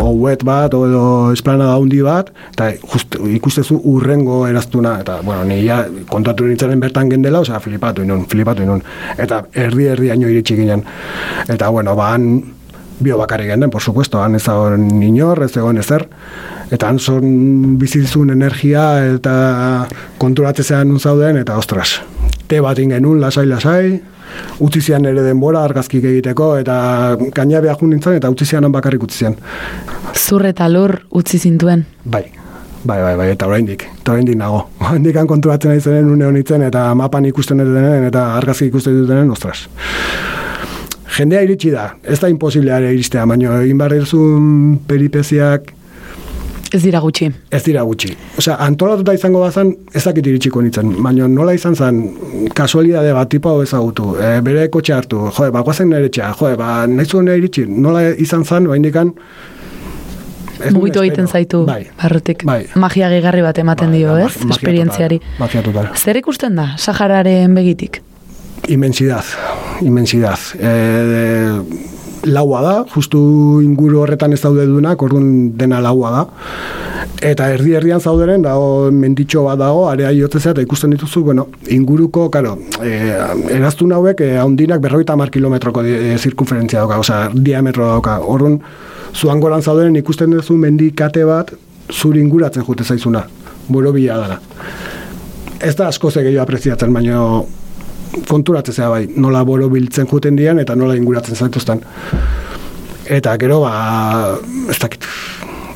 hauet bat, o edo esplanada handi bat, eta just, ikustezu urrengo eraztuna, eta, bueno, ni ja kontatu nintzaren bertan gendela, osea, flipatu inun, flipatu inun, eta erdi-erdi aino iritsi ginen, eta, bueno, ba, han bio bakarrik genden, por supuesto, han ez dagoen inor, ez egon ezer, eta han son bizizun energia eta konturatzean nun zauden, eta ostras, te bat ingenun, lasai-lasai, utzi zian ere denbora argazkik egiteko, eta gaina behar nintzen, eta utzi zian bakarrik utzi zian. Zur eta lur utzi zintuen. Bai, bai, bai, bai, eta oraindik, eta oraindik nago. Oraindik han konturatzen nahi zenen une honitzen, eta mapan ikusten dutenen, eta argazki ikusten dutenen, ostras. Jendea iritsi da, ez da imposibleare iristea, baina egin behar duzun peripeziak Ez dira gutxi. ez dira gutxi. Osea, antolatuta izango bazan, ez dakit iritsiko nintzen, baina nola izan zen, kasualidade bat tipa hau ezagutu, e, bere kotxe hartu, joe, ba, guazen nire etxea, joe, ba, nahi zuen iritsi, nola izan zen, ba, indikan, ez nuen Mugitu egiten zaitu, Bai, barrutik. bai. Magia gehigarri bat ematen Bai, dio, da, ez? Esperientziari. Zer ikusten da, Sahararen begitik? Inmensidad, inmensidad. E, laua da, justu inguru horretan ez daude dunak, orduan dena laua da. Eta erdi erdian zauderen, dago menditxo bat dago, area jotzezea, eta ikusten dituzu, bueno, inguruko, karo, e, eraztun hauek, e, haundinak berroita mar kilometroko e, zirkunferentzia dauka, osea, diametro dauka. Orduan, zuan goran zauderen ikusten duzu mendikate bat, zuri inguratzen jute zaizuna, boro bila dara. Ez da asko gehiago apreziatzen, baina konturatzea bai, nola boro biltzen juten dian eta nola inguratzen zaituzten. Eta gero, ba, ez dakit,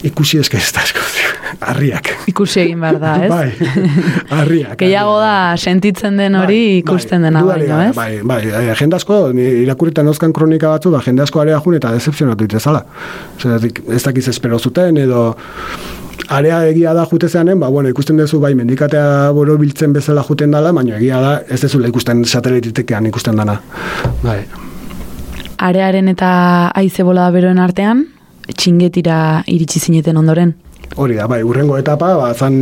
ikusi eske ez da harriak. Ikusi egin behar da, ez? Bai, harriak. Gehiago da sentitzen den hori Bai, ikusten bai, dena baino, ez? Bai, bai, jende asko, irakurritan euskan kronika batzu, ba, jende asko area jun eta decepzionatu ditezala. Zeratik, ez dakiz espero zuten, edo area egia da jute zeanen, ba, bueno, ikusten duzu bai, mendikatea boro biltzen bezala juten dala, baina egia da, ez dezula ikusten satelititekean ikusten dana. Bai. Arearen eta aize bola beroen artean, txingetira iritsi zineten ondoren. Hori da, bai, urrengo etapa, ba, zan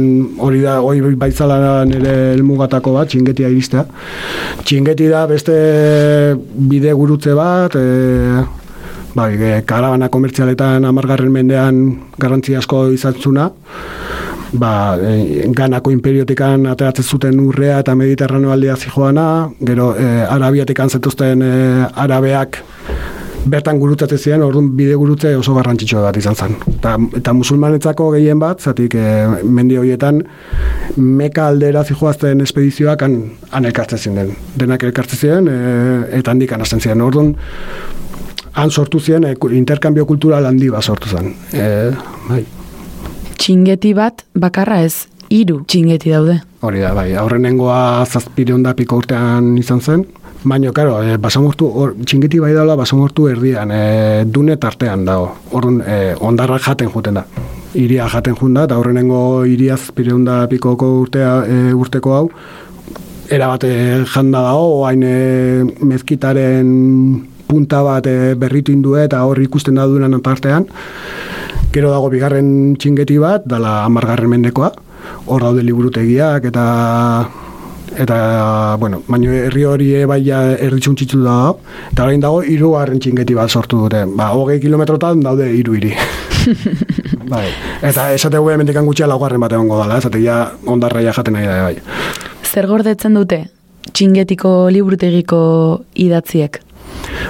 hori da, hori baitzala nire elmugatako bat, txingetia iristea. Txingeti da beste bide gurutze bat, e, bai, e, karabana komertzialetan amargarren mendean garrantzi asko izatzuna, ba, e, ganako imperiotikan ateratzen zuten urrea eta mediterraneo aldea zijoana, gero e, arabiatikan zetuzten e, arabeak bertan gurutzatzen ziren, orduan bide gurutze oso garrantzitsua bat izan zen. Eta, eta musulmanetzako gehien bat, zatik e, mendi horietan, meka aldera zijoazten espedizioak han, han elkartzen ziren. Denak elkartzen ziren, e, eta handik hasten ziren. Orduan, han sortu ziren, e, interkambio kultural handi bat sortu zen. E, bai. Txingeti bat bakarra ez, hiru txingeti daude. Hori da, bai, aurrenengoa zazpireun da piko urtean izan zen, Baina, karo, e, basamortu, or, txingeti bai daula basamortu erdian, e, dune tartean dago. Orrun, e, ondarrak jaten juten da. Iria jaten juten da, eta aurrenengo iriaz pireunda pikoko urtea, e, urteko hau, erabate janda dago, hain e, mezkitaren punta bat e, berritu indue eta hor ikusten da dunan tartean. Gero dago bigarren txingeti bat, dala amargarren mendekoa, hor daude liburutegiak eta eta, bueno, baino herri hori bai ja herri txuntxitu da, eta orain dago hirugarren txingeti bat sortu dute. Ba, hogei kilometrotan daude hiru hiri. bai. Eta esate gu hemendik gutxia laugarren bat egongo dala, esate ja ondarra ja jaten nahi da, bai. Zer gordetzen dute txingetiko liburutegiko idatziek?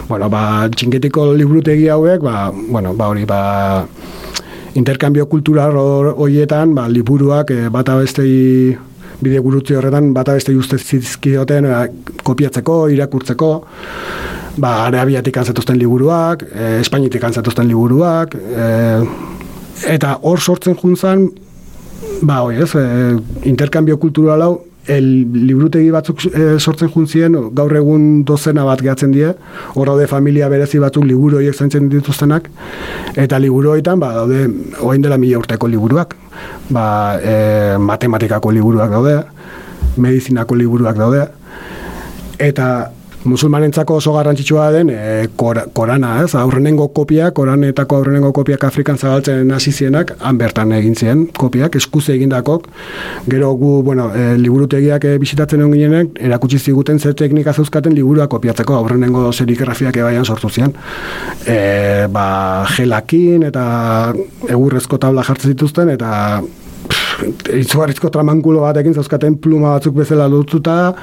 Bueno, ba, txingetiko liburutegi hauek, ba, bueno, ba, hori, ba, interkambio kultural hor- horietan, ba, liburuak e, bata bestei bide gurutze horretan bata beste ustez zizkioten e, kopiatzeko, irakurtzeko, ba, arabiatik antzatuzten liburuak, e, espainitik antzatuzten liburuak, e, eta hor sortzen juntzan, ba, hoi ez, e, interkambio kultural hau el, liburutegi batzuk e, sortzen juntzien, gaur egun dozena bat gehatzen die, hor daude familia berezi batzuk liburu horiek zaintzen dituztenak, eta liburu horietan, ba, daude, oain dela mila urteko liburuak, ba, e, matematikako liburuak daude, medizinako liburuak daude, eta musulmanentzako oso garrantzitsua den e, kor, korana, ez? Aurrenengo kopia, koranetako aurrenengo kopiak Afrikan zabaltzen hasi zienak, han bertan egin ziren kopiak, eskuz egindakok. Gero gu, bueno, e, liburutegiak e, bisitatzen egon ginenek, erakutsi ziguten zer teknika zeuzkaten liburuak kopiatzeko, aurrenengo serigrafiak ebaian sortu ziren. E, ba, gelakin eta egurrezko tabla jartzen zituzten, eta izugarrizko tramankulo batekin zauzkaten pluma batzuk bezala lotuta,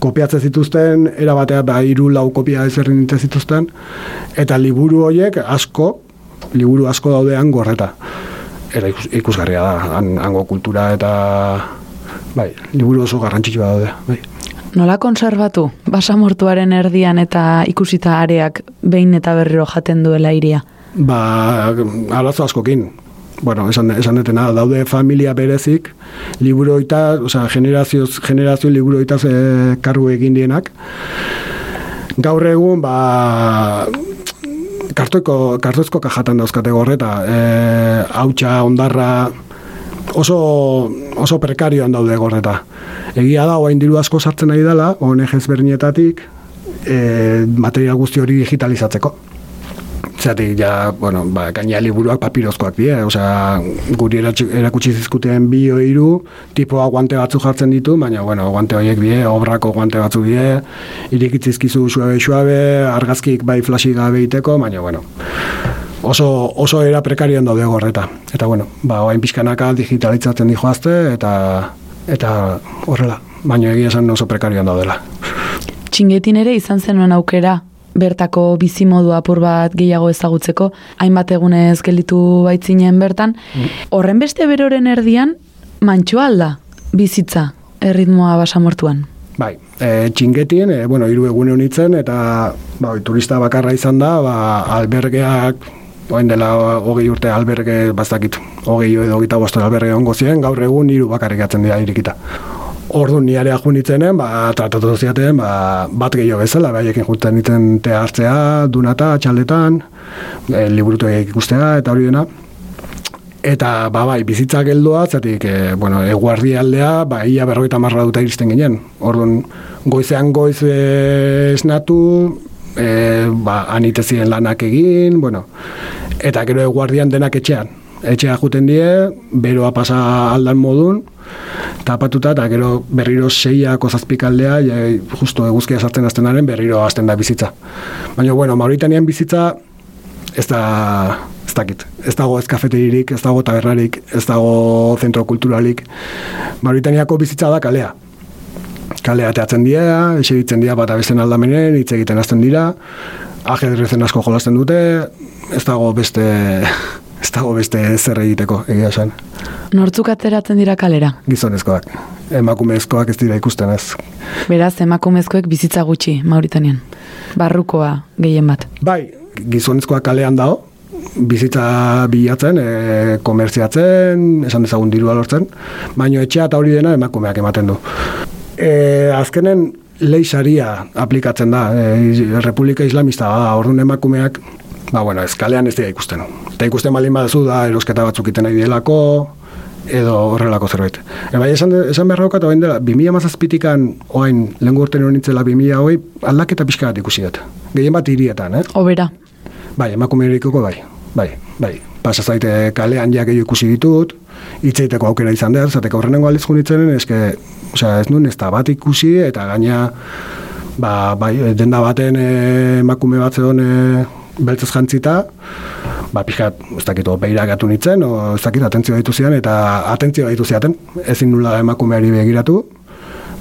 kopiatzen zituzten, era batea ba, iru lau kopia ezerrin zituzten, eta liburu horiek asko, liburu asko daudean gorreta. Era ikus, ikusgarria da, han, hango kultura eta bai, liburu oso garrantzitsua daude. Bai. Nola konservatu, basamortuaren erdian eta ikusita areak behin eta berriro jaten duela iria? Ba, arazo askokin. Bueno, esan, esan detena, daude familia berezik, liburu eta, oza, generazio, generazio liburu eta e, kargu egin dienak. Gaur egun, ba, kartoiko, kartoizko kajatan dauzkate gorreta, e, hautsa, ondarra, oso, oso prekarioan daude gorreta. Egia da, oain diru asko sartzen nahi dela, ONG ezberdinetatik, e, material guzti hori digitalizatzeko. Zeratik, ja, bueno, ba, gaina liburuak papirozkoak die, osea, guri erakutsi zizkuten bi o hiru, tipoa guante batzu jartzen ditu, baina, bueno, guante horiek die, obrako guante batzu die, irikitzizkizu suabe-suabe, argazkik bai flashik gabe iteko, baina, bueno, oso, oso era prekarioan daude gorreta. Eta, bueno, ba, oain pixkanaka digitalitzatzen dijoazte, eta, eta horrela, baina egia esan oso prekarioan daudela. Txingetin ere izan zenuen aukera bertako bizimodu apur bat gehiago ezagutzeko, hainbat egunez gelditu baitzinen bertan. Horren beste beroren erdian, mantxoa alda bizitza erritmoa basamortuan. Bai, e, txingetien, e, bueno, hiru egune honitzen, eta ba, turista bakarra izan da, ba, albergeak, oain dela hogei urte alberge, bazakit, hogei edo gita boston alberge ongo ziren, gaur egun hiru bakarrik atzen dira irikita. Ordu ni area junitzenen, ba, tratatu ziaten, ba, bat gehiago bezala, baiekin juntzen niten te hartzea, dunata, txaldetan, e, liburutuak ikustea, eta hori dena. Eta, ba, bai, bizitza geldoa, zatik, e, bueno, eguardi aldea, ba, ia berrogeita marra duta iristen ginen. Orduan, goizean goiz e, esnatu, e, ba, anitezien lanak egin, bueno, eta gero eguardian denak etxean. Etxea juten die, beroa pasa aldan modun, tapatuta, eta gero berriro seiako zazpikaldea, ja, justo eguzkia sartzen aztenaren, berriro hasten da bizitza. Baina, bueno, Mauritanian bizitza, ez da, ez dakit, ez dago ez kafeteririk, ez dago tabernarik, ez dago zentro kulturalik. Mauritaniako bizitza da kalea. Kalea teatzen dira, esegitzen dira bat abesten aldamenen, hitz egiten hasten dira, ajedrezen asko jolasten dute, ez dago beste, ez dago beste zer egiteko, egia esan. Nortzuk ateratzen dira kalera? Gizonezkoak, emakumezkoak ez dira ikusten ez. Beraz, emakumezkoek bizitza gutxi Mauritanian. Barrukoa gehien bat. Bai, gizonezkoak kalean dago, bizitza bilatzen, e, komertziatzen, esan dezagun dirua lortzen, baino etxea eta hori dena emakumeak ematen du. E, azkenen leisaria aplikatzen da, e, Republika Islamista da, orduan emakumeak, ba, bueno, ez kalean ez dira ikusten. Eta ikusten baldin baduzu da, erosketa batzuk iten nahi dielako, edo horrelako zerbait. E, bai, esan, esan behar daukat, oain dela, 2000 mazazpitikan, oain, lehen urten nintzela 2000 hoi, aldaketa pixka bat ikusi dut. Gehien bat hirietan, eh? Obera. Bai, emakumerikoko bai, bai, bai. Pasa zaite kalean ja gehiago ikusi ditut, hitzeiteko aukera izan dut, zateko horrenengo aldiz junitzenen, eske, osea, ez nuen ez da bat ikusi, eta gaina, ba, bai, denda baten eh, emakume bat zedon e, beltzez jantzita, ba, pixkat, ez dakit, beiragatu nintzen, o, ez dakit, atentzioa ditu zian, eta atentzioa ditu ziaten, ezin nula emakumeari begiratu,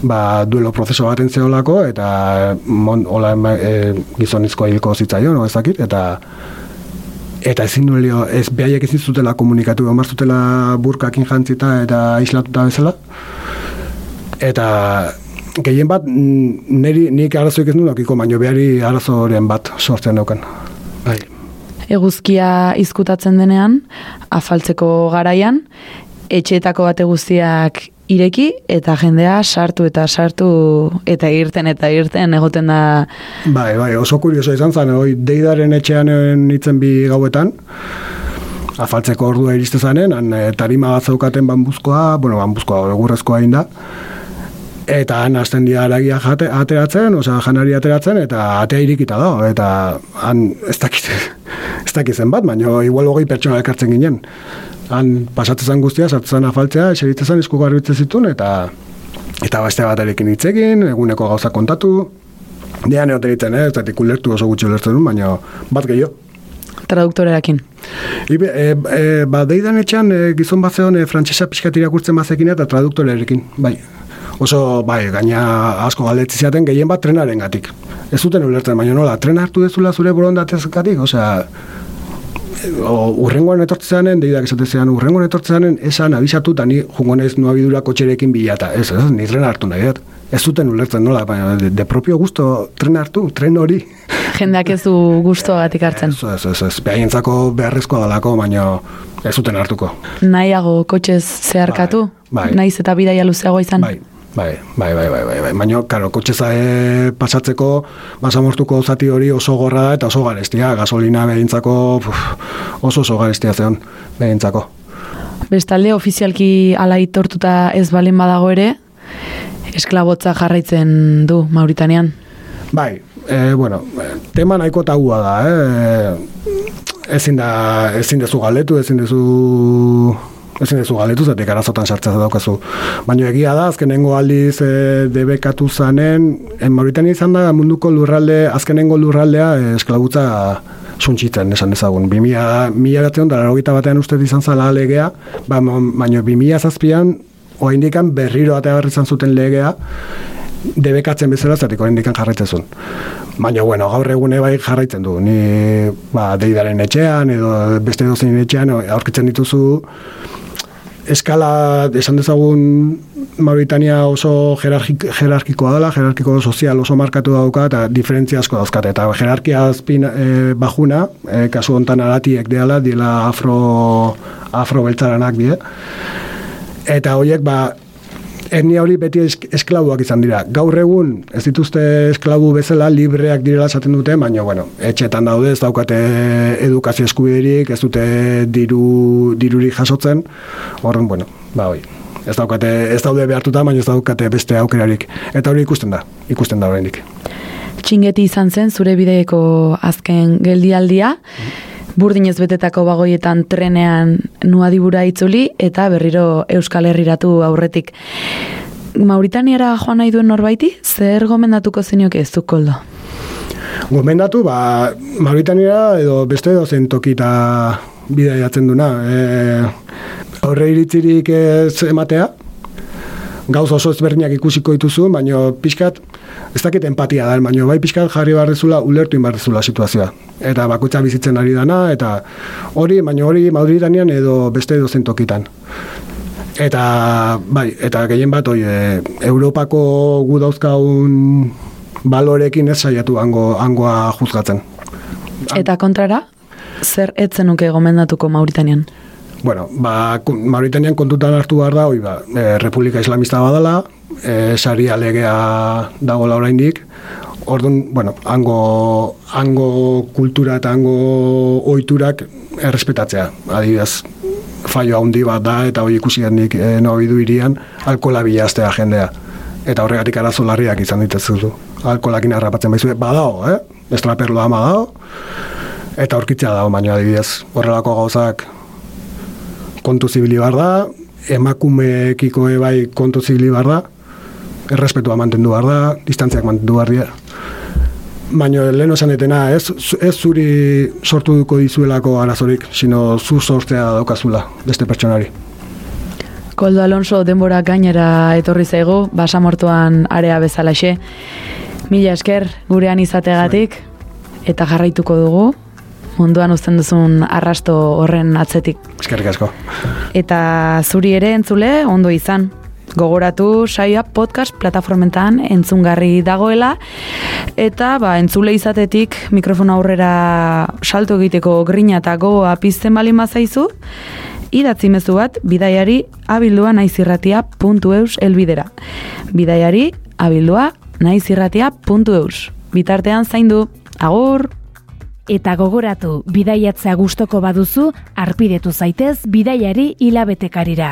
ba, duelo prozeso baten zeolako, eta mon, hola ema, e, gizonezkoa hilko zitzaion, ez dakit, eta eta ezin nulio, ez behaiek ezin zutela komunikatu, omar zutela burkakin jantzita eta aislatuta bezala, eta gehien bat, niri, nik arazoik ez nulakiko, baino behari arazoren bat sortzen daukan. Bai. Eguzkia izkutatzen denean, afaltzeko garaian, etxeetako bate guztiak ireki eta jendea sartu eta sartu eta irten eta irten egoten da Bai, bai, oso kurioso izan zen, hoi, deidaren etxean nitzen bi gauetan, afaltzeko ordua iriste zanen, han eh, tarima bat zeukaten banbuzkoa, bueno, banbuzkoa, egurrezkoa egin da, eta han hasten dira aragia jate, ateratzen, osea, janari ateratzen, eta atea irikita da, eta han ez dakit, ez dakit zen bat, baina igual hogei pertsona elkartzen ginen. Han pasatzen zen guztia, sartzen zen afaltzea, eseritzen zen, esku garbitzen zituen, eta eta beste baterekin hitz egin, eguneko gauza kontatu, Dean egote egiten, eh? ez datik ulertu oso gutxi ulertzen duen, baina bat gehiago. traduktoreakin. Ibe, e, e, ba, deidan etxean e, gizon bat zeon e, frantsesa pixkat irakurtzen bazekin eta traduktorerekin, bai. Oso, bai, gaina asko galdetzi ziaten gehien bat trenaren gatik. Ez zuten ulertzen, baina nola, tren hartu dezula zure borondatez gatik, osea, o, urrengoan etortzeanen, deidak esatezean, urrengoan etortzeanen, esan abisatu eta ni jungo naiz nua bidura kotxerekin bilata. Ez, ez, ni tren hartu nahi dut. Ez zuten ulertzen nola, baina de, de propio gusto tren hartu, tren hori. Jendeak ez du gustoagatik hartzen. Ez, ez, ez, ez, behaientzako beharrezkoa dalako, baina ez zuten hartuko. Nahiago kotxez zeharkatu? Bai. Naiz eta bidaia luzeagoa izan? Bai, bai, bai, bai, bai, bai, bai. Baina, karo, kotxeza e, pasatzeko basamortuko zati hori oso gorra da eta oso garestia. Gasolina behintzako puf, oso oso garestia zeon behintzako. Bestalde, ofizialki ala itortuta ez balen badago ere, esklabotza jarraitzen du Mauritanean. Bai, e, bueno, tema nahiko tabua da, eh? Ezin da, ezin dezu galdetu, ezin dezu ezin dezu galdetu, zatek arazotan sartzea daukazu. Baina egia da, azkenengo aldiz e, debekatu zanen, en Mauritania izan da munduko lurralde, azkenengo lurraldea e, esklabutza suntxitzen, esan dezagun. 2000, mila batean, uste izan zala legea, ba, baina 2000 zazpian, oaindikan berriro atea izan zuten legea, debekatzen bezala zertik oraindik jarraitzen. Baina, bueno, gaur egune bai jarraitzen du. Ni, ba, deidaren etxean, edo beste dozein etxean, aurkitzen dituzu, eskala, esan dezagun, Mauritania oso jerarkik, jerarkikoa dela, jerarkiko sozial oso markatu dauka, eta diferentzia asko dauzkate. Eta jerarkia azpin e, bajuna, e, kasu hontan aratiek dela, diela afro, afro beltzaranak die. Eta horiek, ba, etnia hori beti esk esklabuak izan dira. Gaur egun ez dituzte esklabu bezala libreak direla esaten dute, baina bueno, etxetan daude ez daukate edukazio eskubiderik, ez dute diru dirurik jasotzen. Horren, bueno, ba hoi. Ez daukate ez daude behartuta, baina ez daukate beste aukerarik. Eta hori ikusten da, ikusten da oraindik. Txingeti izan zen zure bideeko azken geldialdia. Burdinez betetako bagoietan trenean nuadibura itzuli eta berriro Euskal Herriratu aurretik. Mauritaniara joan nahi duen norbaiti, zer gomendatuko zenioke ez du koldo? Gomendatu, ba, Mauritania edo beste dozen tokita bidaiatzen duna. E, aurre iritzirik ez ematea, gauz oso ezberdinak ikusiko dituzu, baina pixkat, ez dakit empatia da, baina bai pixkat jarri barrezula, ulertu inbarrezula situazioa. Eta bakoitza bizitzen ari dana, eta hori, baina hori Mauritanian edo beste dozen tokitan. Eta, bai, eta gehien bat, oi, e, Europako gu dauzkaun balorekin ez saiatu hango, hangoa juzgatzen. Eta kontrara, zer etzen nuke gomendatuko Mauritanian? Bueno, ba, Mauritanian kontutan hartu behar da, oi, ba, e, Republika Islamista badala, e, saria legea dagoela oraindik, Orduan, bueno, hango, hango kultura eta hango ohiturak errespetatzea. Adibidez, fallo handi bat da, eta hori ikusi gendik e, du irian, alkola bilaztea jendea. Eta horregatik arazo larriak izan ditezuzu. Alkolakin harrapatzen baizu, badao, eh? Estraperloa ama dao, eta aurkitzea dago, baina adibidez, horrelako gauzak kontu zibili bar da, emakumeekiko bai kontu zibili bar da, errespetua mantendu behar da, distantziak mantendu behar dira. Baina lehen esan etena, ez, ez zuri sortu duko dizuelako arazorik, sino zu sortzea daukazula beste pertsonari. Koldo Alonso denbora gainera etorri zaigu, basamortuan area bezalaxe. Mila esker gurean izategatik eta jarraituko dugu munduan uzten duzun arrasto horren atzetik. Eskerrik asko. Eta zuri ere entzule ondo izan. Gogoratu saioa podcast plataformentan entzungarri dagoela eta ba, entzule izatetik mikrofona aurrera salto egiteko grina eta gogoa pizten bali mazaizu idatzi mezu bat bidaiari abildua naizirratia.eus elbidera. Bidaiari abildua naizirratia.eus. Bitartean zaindu, agur! Eta gogoratu, bidaiatzea gustoko baduzu, arpidetu zaitez bidaiari hilabetekarira.